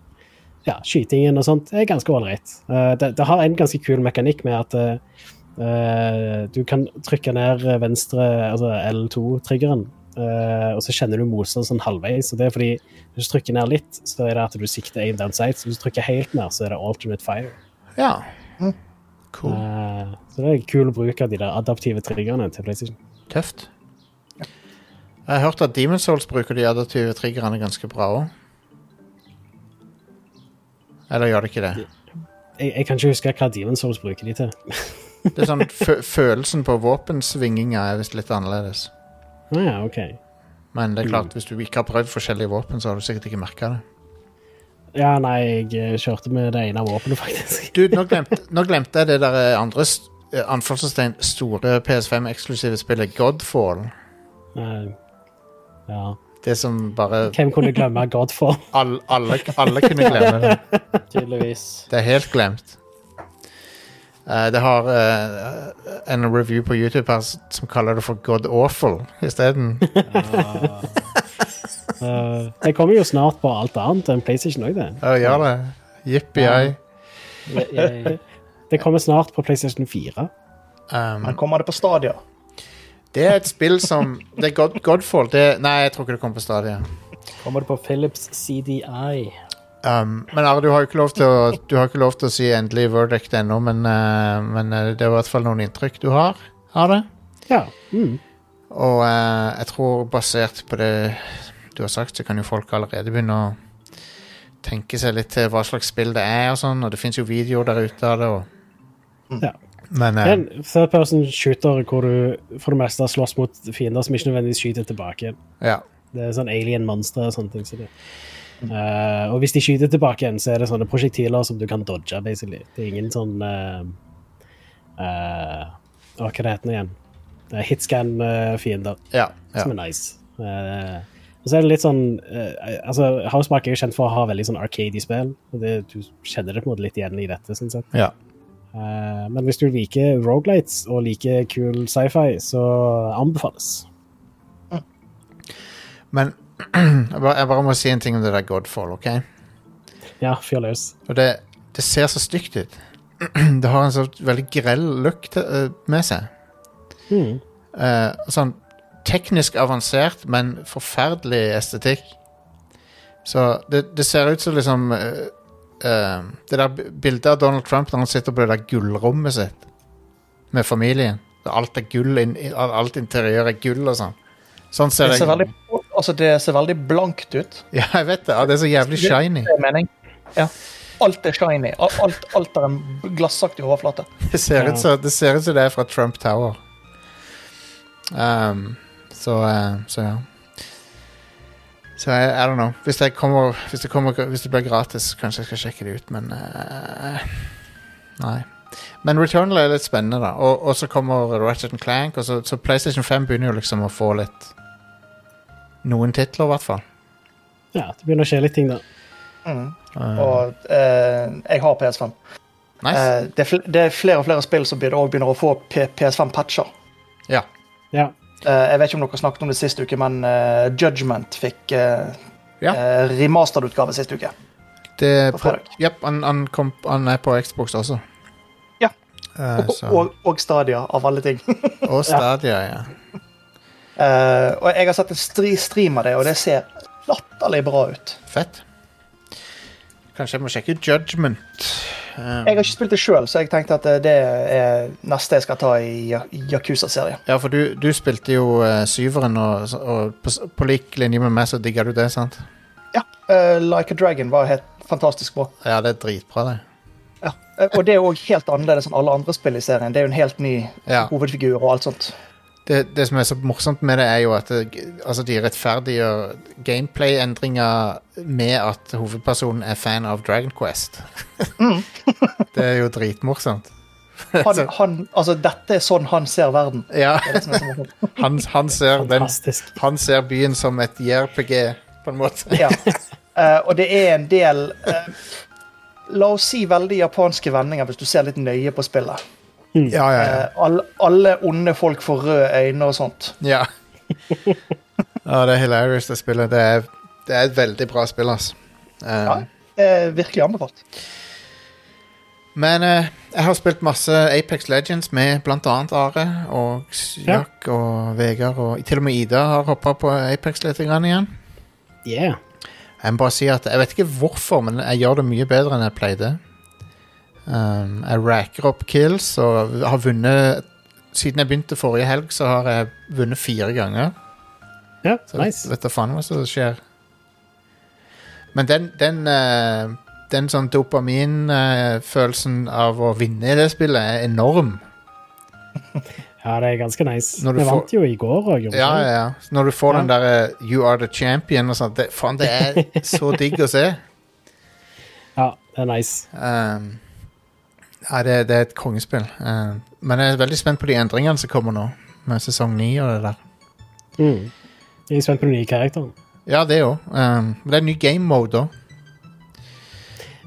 ja, skytingen og sånt er ganske ålreit. Uh, det, det har en ganske kul mekanikk med at eh, eh, du kan trykke ned venstre, altså L2-triggeren, Uh, og så kjenner du motstand sånn halvveis. Og det er fordi hvis du trykker ned litt, så er det at du sikter aim down sight. Så hvis du trykker helt ned, så er det alternate fire. ja. Cool. Uh, så det er kul bruk av de der adaptive triggerne til PlayStation. Tøft. Jeg har hørt at Demon Souls bruker de adaptive triggerne ganske bra òg. Eller gjør det ikke det? Jeg, jeg kan ikke huske hva Demon Souls bruker de til. Det er sånn Følelsen på våpensvinginga er visst litt annerledes. Ah, ja, ok. Men det er klart, hvis du ikke har prøvd forskjellige våpen, så har du sikkert ikke merka det. Ja, nei, jeg eh, kjørte med det ene våpenet, faktisk. Du, nå glemte, nå glemte jeg det der eh, andre eh, anførselstegn store PS5-eksklusive spillet Godfall. Eh, ja. Det som bare Hvem kunne glemme Godfall? all, alle, alle kunne glemme det. Tydeligvis. Det er helt glemt. Uh, det har uh, en review på YouTube her som kaller det for God Awful isteden. uh, det kommer jo snart på alt annet enn PlayStation òg, det. Ja, gjør det. Jippi Ja. ei. Det kommer snart på PlayStation 4. Um, Men kommer det på Stadia? Det er et spill som Det er God, Godfall. Det, nei, jeg tror ikke det kommer på Stadia. Kommer det på Philips CDI? Um, men Are, du har jo ikke lov til å, du har ikke lov til å si endelig verdict ennå, men, uh, men eh, det er i hvert fall noen inntrykk du har av det. Ja. Mm. Og uh, jeg tror basert på det du har sagt, så kan jo folk allerede begynne å tenke seg litt til hva slags spill det er og sånn, og det fins jo videoer der ute av det. Og... Ja. Men Det er eh, en third person shooter hvor du for det meste slåss mot fiender som ikke nødvendigvis skyter tilbake. ja. Det er sånn alien-monstre og sånne ting. Så det. Eh, og hvis de skyter tilbake igjen, så er det sånne prosjektiler som du kan dodge, basically. Det er ingen sånn uh, Hva heter det igjen? Uh, Hitscan-fiender, Ja, ja. som er nice. Uh, og så er det litt sånn eh, altså Housemark er jo kjent for å ha veldig sånn arcade-spill. og det, Du kjenner det på en måte litt igjen i dette, syns jeg. ja. Eh, men hvis du liker rogelights og liker kul sci-fi, så anbefales. Men jeg bare, må si en ting om det der Godfall, OK? Ja, fyr løs. Og det, det ser så stygt ut. Det har en så veldig grell look eh, med seg. Mm. Sånn teknisk avansert, men forferdelig estetikk. Så det, det ser ut som liksom eh, Det der bildet av Donald Trump når han sitter på det der gullrommet sitt med familien. Alt er gull, alt interiør er gull og sånn. Sånn ser Det det ser veldig, altså, det ser veldig blankt ut. Ja, jeg vet det. Det er så jævlig shiny. Ja. Alt er shiny. Alt, alt er en glassaktig overflate. Det ser ut som det, ser ut som det er fra Trump Tower. Um, så, eh, så ja. Så jeg, I don't know. Hvis det, kommer, hvis, det kommer, hvis det blir gratis, kanskje jeg skal sjekke det ut, men uh, Nei. Men Returnal er litt spennende, da. Og, og så kommer Ratchet Clank, og så, så PlayStation 5 begynner jo liksom å få litt Noen titler, i hvert fall. Ja, det begynner å skje litt ting der. Mm. Uh, Og uh, jeg har PS5. nice. Uh, det, er fl det er flere og flere spill som begynner, også begynner å få PS5-patcher. ja. Ja. Eh, jeg vet ikke om dere snakket om det sist uke, men eh, Judgment fikk uh, Ja. remastered-utgave sist uke. Det, På. Jep, han, han, kom, han er på Xbox også. Ja. Uh, Og, og, og Stadia, av alle ting. Og Stadia, ja. Uh, og jeg har sett en stri stream av det, og det ser latterlig bra ut. Fett. Kanskje jeg må sjekke Judgment. Um, Jeg har ikke spilt det sjøl, så jeg tenkte at eh, det er neste jeg skal ta i Yakuza-serien. Ja, for du, du spilte jo uh, syveren, og, og på, på lik linje med meg så digger du det, sant? Ja, Uh, Like a Dragon var helt fantastisk bra. Ja, det er dritbra, det. Ja. eh, Og det er òg helt annerledes enn alle andre spill i serien. Det er jo en helt ny Ja. hovedfigur og alt sånt. Det. Det som er så morsomt med det, er jo at det, altså, de rettferdiggjør gameplay-endringer med at hovedpersonen er fan av Dragon Quest. det er jo dritmorsomt. Han, han, altså, dette er sånn han ser verden. Ja, Det han, han, ser den, han ser byen som et JRPG, på en måte. Ja. Uh, og det er en del uh, La oss si veldig japanske vendinger, hvis du ser litt nøye på spillet. Ja, ja, ja. All, alle, onde folk får røde øyne og sånt. Ja. ja, det er hilarious, det spillet. Det er, det er et veldig bra spill, altså. Um, Ja. Det er virkelig anbefalt. Men uh, jeg har spilt masse Apex Legends med annet Are og Jack Ja. Og Vegard. Og til og med Ida har hoppa på Apex litt grann igjen. Yeah. Jeg må bare si at jeg vet ikke hvorfor, men jeg gjør det mye bedre enn jeg pleide. Um, jeg racker opp kills og har vunnet Siden jeg begynte forrige helg, så har jeg vunnet fire ganger. Ja, Så nice. vet da faen hva som skjer. Men den, den, uh, den sånn dopaminfølelsen av å vinne i det spillet er enorm. Ja, det er ganske nice. Vi får- vant jo i går òg, Ja, ja, ja. Når du får Ja. den der eh, 'you are the champion' og sånt, det, faen, det er så digg å se. Ja, det er nice. Um, ja, det, det er et kongespill. Uh, men jeg er veldig spent på de endringene som kommer nå, med sesong 9 og det der. Mm. Jeg er spent på den nye karakteren. Ja, det òg. Um, det er en ny game mode òg.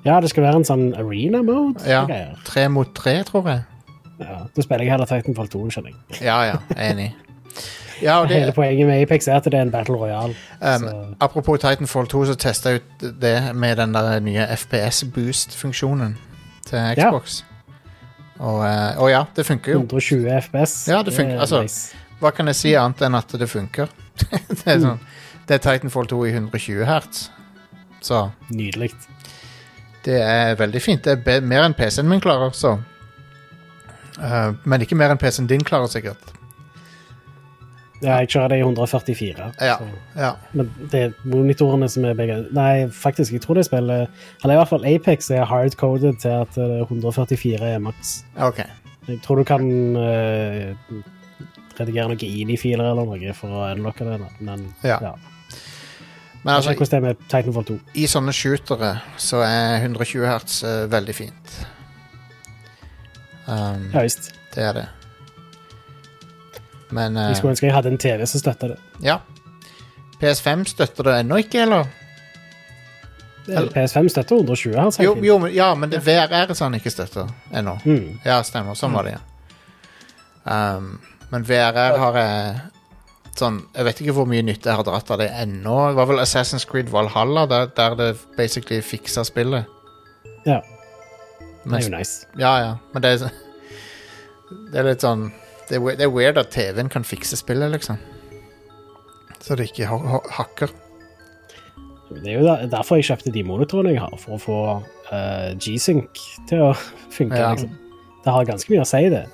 Ja, det skal være en sånn arena-mode. Ja. greier. Tre mot tre, tror jeg. Ja, da spiller jeg heller Titanfall 2, skjønner jeg. Ja, ja, enig. Ja, og Hele poenget med Apex er at det er en battle royale. um, apropos Titanfall 2, så testa jeg ut det med den der nye FPS boost-funksjonen til Xbox. Og, eh, og ja, det funker jo. 120 FPS. Ja, det funker, er altså- nice. Hva kan jeg si annet enn at det funker? det er sånn det er Titanfall 2 i 120 hertz. Så Nydelig. det er veldig fint. Det er mer enn PC-en min klarer, så. Uh, men ikke mer enn PC-en din klarer, sikkert. Ja, jeg kjører det i 144. Ja. Ja. Men det er monitorene som er begge Nei, faktisk, jeg tror det spiller Eller i hvert fall Apex er hardcoded til at eh, 144 er maks. OK. Jeg tror du kan uh, redigere noen INI-filer eller noe for å unlocke det, men Ja. ja. Men Altså, altså, hvordan det er med Titanfall 2. i sånne shootere så er 120 hertz uh, veldig fint. Um, Ja visst. Det er det. Men Jeg skulle eh, ønske jeg hadde en TV som støtta det. ja. PS5 støtter det ennå ikke, eller? Eller- PS5 støtter 120 hertz. Jo, jo, ja, men det VR er sånn ikke støtter ennå. Mm. Ja, stemmer. Sånn var det, ja. Um, men VRR har jeg sånn Jeg vet ikke hvor mye nytte jeg har dratt av det ennå. Det var vel Assassin's Creed Valhalla, der, der det basically fiksa spillet. Ja. Det er jo nice. Ja, ja, men det er, det er litt sånn Det er, det er weird at TV-en kan fikse spillet, liksom. Så det ikke ha, ha, hakker. Det er jo der- derfor jeg kjøpte de monitorene jeg har, for å få uh, G-Sync til å funke. Ja. Liksom. Det har ganske mye å si, det.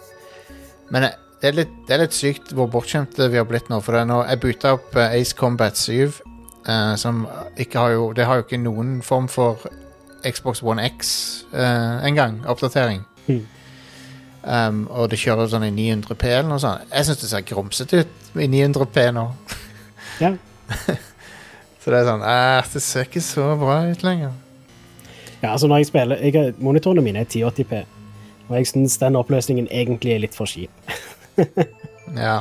Men eh, det er litt, det er litt sykt hvor bortskjemte vi har blitt nå. For nå, jeg boota opp eh, Ace Combat 7, uh, som ikke har jo Det har jo ikke noen form for Xbox One X uh, engang. Oppdatering. Mm. Um, og det kjører sånn i 900P eller noe sånt. Jeg syns det ser grumsete ut i 900P nå. Ja. Så det er sånn eh, Det ser ikke så bra ut lenger. Ja, altså når jeg spiller jeg, Monitorene mine er 1080p, og jeg syns den oppløsningen egentlig er litt for kjip. Ja.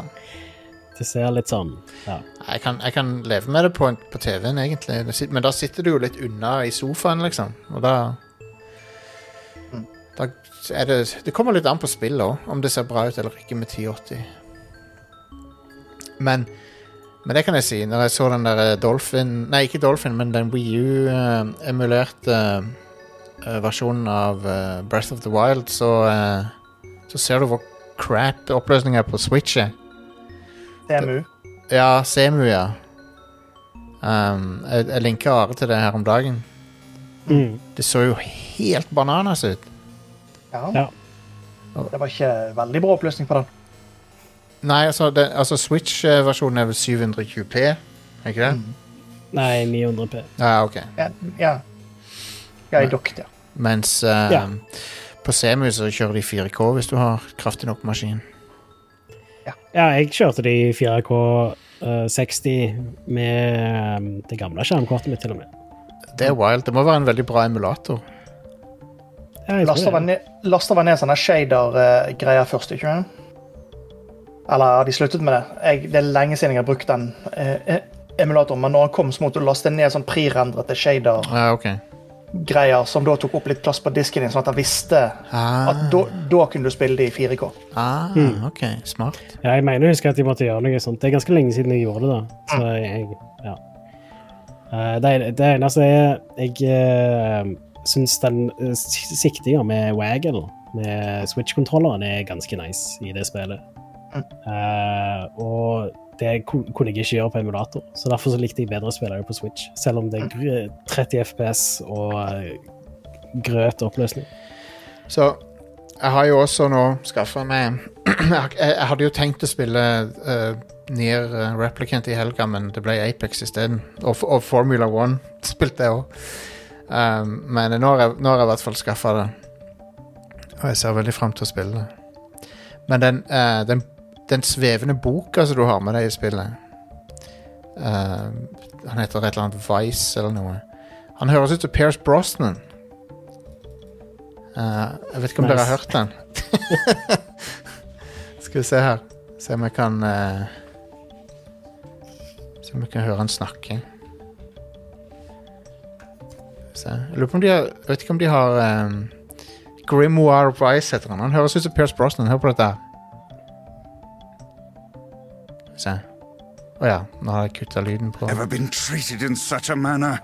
Det ser litt sånn ja. Jeg kan, jeg kan leve med det på, på TV-en, egentlig. Men da sitter du jo litt unna i sofaen, liksom. Og da det Det kommer litt an på spillet òg, om det ser bra ut eller ikke med 1080. Men Men det kan jeg si. Når jeg så den der Dolphin Nei, ikke Dolphin, men den Wii U-emulerte versjonen av eh, Breath of the Wild, så eh, Så ser du hvor crap oppløsninga på Switch er. DMU. Ja, CMU, ja. Um, jeg, jeg linka Are til det her om dagen. Mm. Det så jo helt bananas ut. Ja. Ja. Det var ikke veldig bra oppløsning på den. Nei, altså, det, altså Switch-versjonen er vel 720P, er ikke det? Nei, 900p. Ja, ok. Ja, ja. ja i dokt, ja. Mens eh, Ja. på Semu så kjører de 4K hvis du har kraftig nok maskin. Ja, jeg kjørte de 4K eh, 60 med eh, det gamle skjermkortet mitt, til og med. Det er wild. Det må være en veldig bra emulator. Laster vel ned, ned sånne shader-greier først, ikke sant? Eller har de sluttet med det? Jeg, det er lenge siden jeg har brukt den eh, emulatoren, men når han kom, så måtte du laste ned sånn prirendrete shader-greier, Ja, ok. som da tok opp litt plass på disken din, sånn at han visste Ah, at da, da kunne du spille det i 4K. ah, Hmm. ok. Smart. Ja, jeg mener jeg husker at de måtte gjøre noe sånt. Det er ganske lenge siden jeg gjorde det, da. Så jeg, ja. Eh, det, det eneste er Jeg uh, syns den uh, siktinga med Waggle, med Switch-kontrolleren, er ganske nice i det spillet. Uh, og det kunne jeg ikke gjøre på emulator, så derfor så likte jeg bedre å spille på Switch. Selv om det er 30 FPS og eh, grøt oppløsning. Så jeg har jo også nå skaffa meg jeg, hadde jo tenkt å spille uh, Nier eh, Replicant i helga, men det ble Apex isteden. Og, og Formula One spilte jeg òg. Um, men nå har, jeg, nå har jeg i hvert fall skaffa det. Og jeg ser veldig fram til å spille det. Men den, uh, den, den svevende boka som du har med deg i spillet uh, Han heter et eller annet Vice eller noe. Han høres ut som Pierce Brosnan. Uh, jeg vet ikke om Nice. dere har hørt den. Skal vi se her. Se om jeg kan eh, Se om jeg kan høre han snakke. Se. Jeg lurer på om de har Jeg vet ikke om de har um, Grimoire Rice heter han. Han høres ut som Pierce Brosnan. Hør på dette. Se. Å ja, nå har jeg kutta lyden på. Ever been treated in such a manner?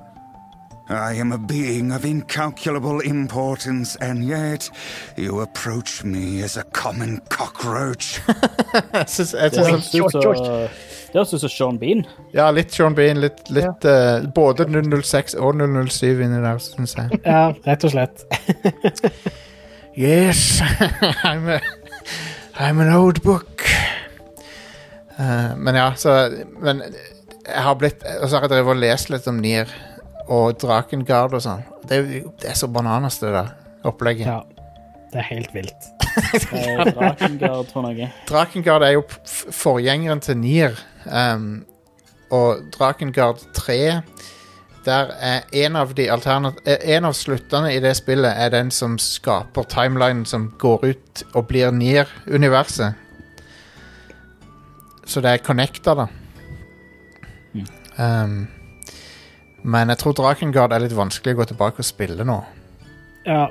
I am a being of incalculable importance, and yet you approach me as a common cockroach. jeg syns, Det høres ut som Sean Bean. Ja, litt Sean Bean, litt, litt eh, Både 006 og 007 inni der, syns jeg. Ja, rett og slett. Yes, I'm, a, I'm an old book. Uh, men ja, så Men jeg har blitt Og så har jeg drevet og lest litt om Nier og Drakengard og sånn. Det, det er så bananas, det der opplegget. Ja. Det er helt vilt. Drakengard for noe. Drakengard er jo forgjengeren til Nier. Um, og Drakengard 3 Der er en av de eh, En av sluttene i det spillet er den som skaper timelinen som går ut og blir Nier-universet. Så det er connecta, da. Um, men jeg tror Drakengard er litt vanskelig å gå tilbake og spille nå. Ja,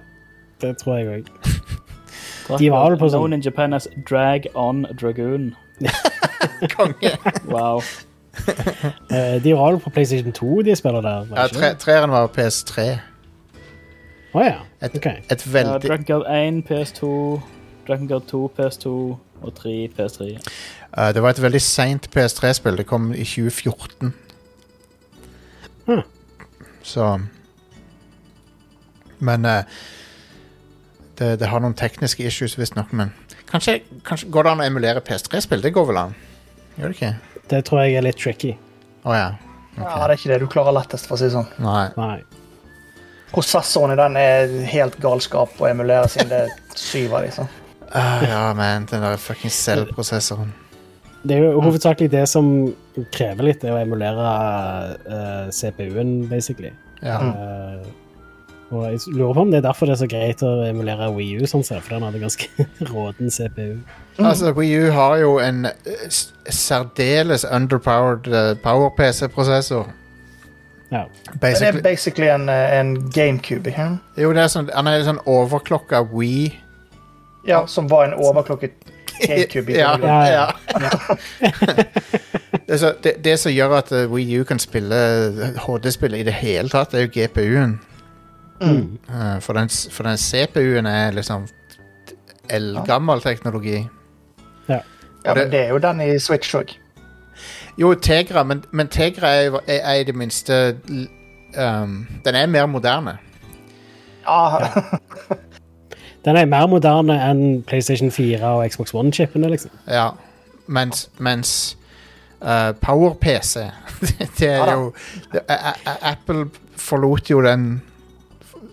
det tror jeg òg. De var vel på sånn- Known in Japan as Drag On Dragoon. Konge! Wow. Eh, De var vel på PlayStation 2, de spiller der? Ja, var tre, treeren var PS3. Å ja. Et, Ok. et Ja, veldig Drakengard 1 PS2, Drakengard 2 PS2 og 3 PS3. Uh, det var et veldig seint PS3-spill. Det kom i 2014. Så Men uh, det, det har noen tekniske issues, visstnok. Men kanskje, kanskje går det an å emulere PS3-spill? Det går vel an? Gjør det ikke? Det tror jeg er litt tricky. Å ja. Ja, det er ikke det du klarer lettest, for å si det sånn. Nei. Nei. Prosessoren i den er helt galskap å emulere, siden det er syv av liksom. Uh, ja, men den der fucking Cell-prosessoren. Det er jo hovedsakelig det som krever litt, det å emulere uh, CPU-en, basically. Ja. Uh, og jeg lurer på om det er derfor det er så greit å emulere Wii U, sånn sett, for den hadde ganske råden CPU. Altså, Wii U har jo en eh, særdeles underpowered eh, power-PC-prosessor. Ja. Basically, det er Basically, en, eh, en GameCube, ikke? jo, det er sånn, han er sånn overklokka Wii. Ja, som var en overklokket Ja. Ja, ja. det, så, det, det som gjør at eh, Wii U kan spille HD-spill i det hele tatt, er jo GPU-en. Mm. Eh, for, den, for den CPU-en er liksom eldgammel teknologi. Ja, men det er jo den i Switch òg. Jo, Tegra, men, men Tegra er, er, er i det minste um, Den er mer moderne. Ja, Den er mer moderne enn PlayStation 4 og Xbox One-chipene, liksom. Ja. Mens, mens uh, Power-PC det, er Ja jo det, A- A- Apple forlot jo den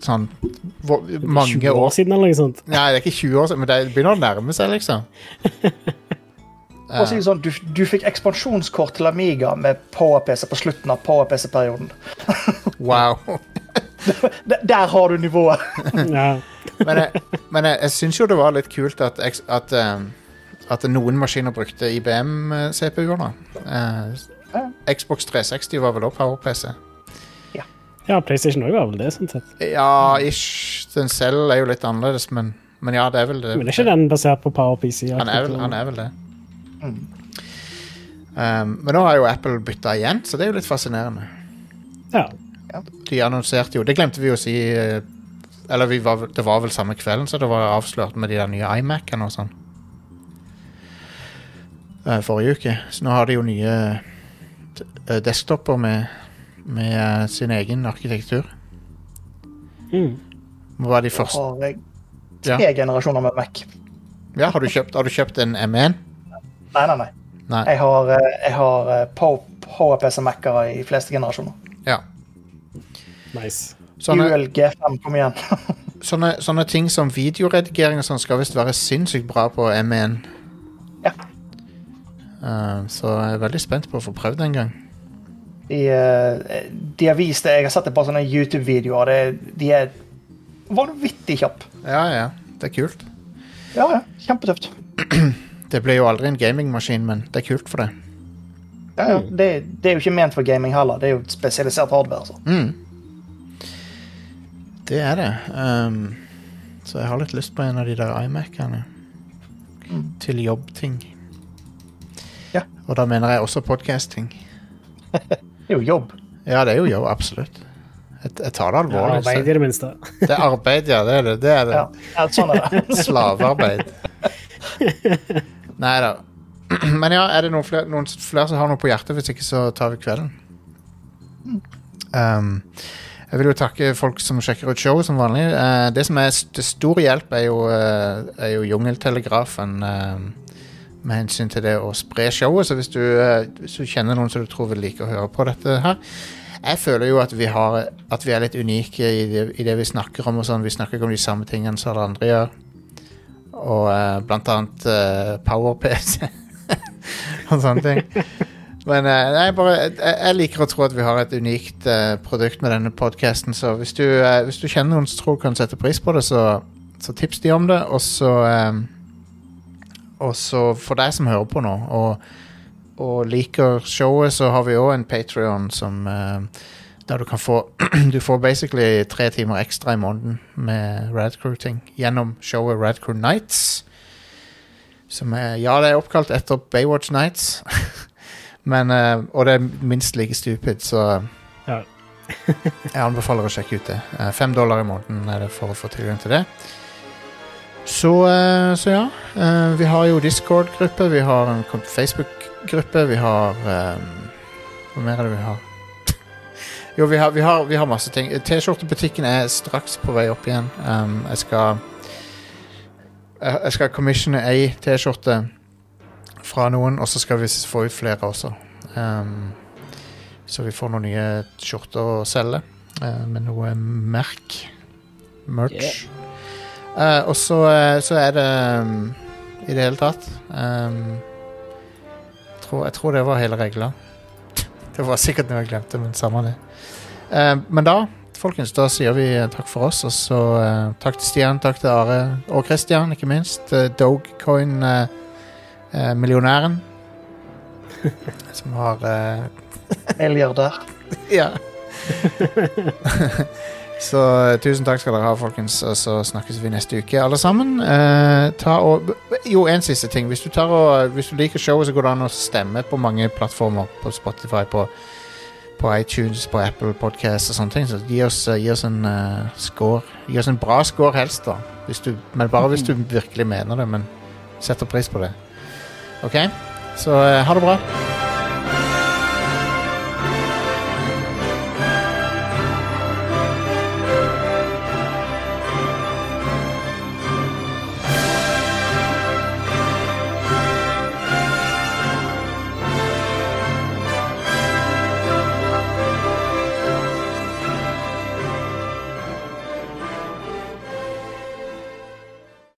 sånn hvor, 20 mange år siden, eller noe sånt. Nei, det er ikke 20 år siden, men det begynner å nærme seg, liksom. si sånn, du, du fikk ekspansjonskort til Amiga med PowerPC på slutten av PowerPC-perioden. Wow. Der, der har du nivået! Ja. Men jeg, men jeg, jeg syns jo det var litt kult at, at, um, at noen maskiner brukte IBM-CPU-er. da. Eh, Xbox 360 var vel også PowerPC. ja, PlayStation òg var vel det, sånn sett. Ja, ish. Den selv er jo litt annerledes, men, men ja, det er vel det. Men er ikke den basert på PowerPC? Han er vel, han er vel det. Um, men nå har jo Apple bytta igjen, så det er jo litt fascinerende. Ja. De annonserte jo Det glemte vi å si eh, Eller vi var, det var vel samme kvelden så det var avslørt med de der nye iMac-ene og sånn. Eh, forrige uke. Så nå har de jo nye eh, desktoper med, med eh, sin egen arkitektur. Mm. Hva var de første Har jeg Ja. tre generasjoner med Mac. Ja, har du kjøpt, har du kjøpt en M1? Nei, nei, nei. Nei. Jeg har, jeg har Pow- PowerPC-Mac-ere i fleste generasjoner. Ja. Nice. Sånne, UL G5, kom igjen. sånne, sånne ting som videoredigering og sånn skal visst være sinnssykt bra på M1. Ja. Uh, så jeg er veldig spent på å få prøvd det en gang. De, eh, de har vist det, jeg har sett det på sånne YouTube-videoer. De er vanvittig kjappe. Ja, ja. Det er kult. Ja, ja. Kjempetøft. Det blir jo aldri en gamingmaskin, men det er kult for det. Ja, ja. Det, det er jo ikke ment for gaming heller. Det er jo spesialisert hardware. altså. Så. Mm. Det er det. Um, så jeg har litt lyst på en av de der iMac-ene. Til jobbting. Ja. Og da mener jeg også podcasting. Det er jo jobb. Ja, det er jo jobb, absolutt. Jeg, jeg tar det Ja, alvorlig. arbeid i det minste. det er arbeid, ja. Det er det. det, er det. Ja, ja sånn er det. Slavearbeid. Nei da. men ja, er det noen flere, noen flere som har noe på hjertet? Hvis ikke, så tar vi kvelden. Um, jeg vil jo takke folk som sjekker ut showet som vanlig. Eh, det som er til stor hjelp, er jo, eh, er jo Jungeltelegrafen. eh, med hensyn til det å spre showet. Så hvis du, eh, hvis du kjenner noen som du tror vil like å høre på dette her Jeg føler jo at vi, har, at vi er litt unike i det, i det vi snakker om. sånn. Vi snakker ikke om de samme tingene som alle andre gjør. Og eh, blant annet uh, PowerPC og sånne ting. Men eh, nei, bare, jeg, jeg liker å tro at vi har et unikt uh, produkt med denne podkasten. Så hvis du, uh, hvis du kjenner noen som tror kan sette pris på det, så, så tips de om det. Og så um, Og så for deg som hører på nå, og, og liker showet, så har vi òg en Patrion som uh, Der du kan få Du får basically tre timer ekstra i måneden med Radcrew-ting gjennom showet Radcrew Nights. Som er Ja, det er oppkalt etter Baywatch Nights. Men, uh, og det er minst like stupid, så Ja. jeg anbefaler å sjekke ut det. Eh, Fem dollar i måneden er det for å få tilgang til det. Så, uh, så ja. Uh, Vi har jo Discord-gruppe, vi har en Facebook-gruppe, vi har um, Hva mer er det vi har? Jo, vi har, vi har, vi har masse ting. T-skjortebutikken er straks på vei opp igjen. Um, jeg skal jeg skal commissione ei T-skjorte fra noen, og så skal vi få ut flere også. Um, så vi får noen nye skjorter å selge uh, med noe merk. Merch. Eh, og så, eh, så er det um, i det hele tatt um, jeg, tror, jeg tror det var hele regla. Det var sikkert noe jeg glemte, men samme det. Uh, men da, folkens, da sier vi takk for oss. Og så uh, takk til Stian, takk til Are og Christian, ikke minst. Uh, Dogecoin-millionæren. som har eh, Milliardær. Ja. så eh, tusen takk skal dere ha, folkens. Og så snakkes vi neste uke, alle sammen. Eh, ta og, jo, en siste ting. Hvis du, tar og, hvis du liker showet, så går det an å stemme på mange plattformer. På Spotify, på, på iTunes, på Apple Podcast og sånne ting. Så gi oss, eh, gi oss en uh, score. Gi oss en bra score, helst, da. Du, men bare hvis du virkelig mener det. Men setter pris på det. OK? Så eh, ha det bra.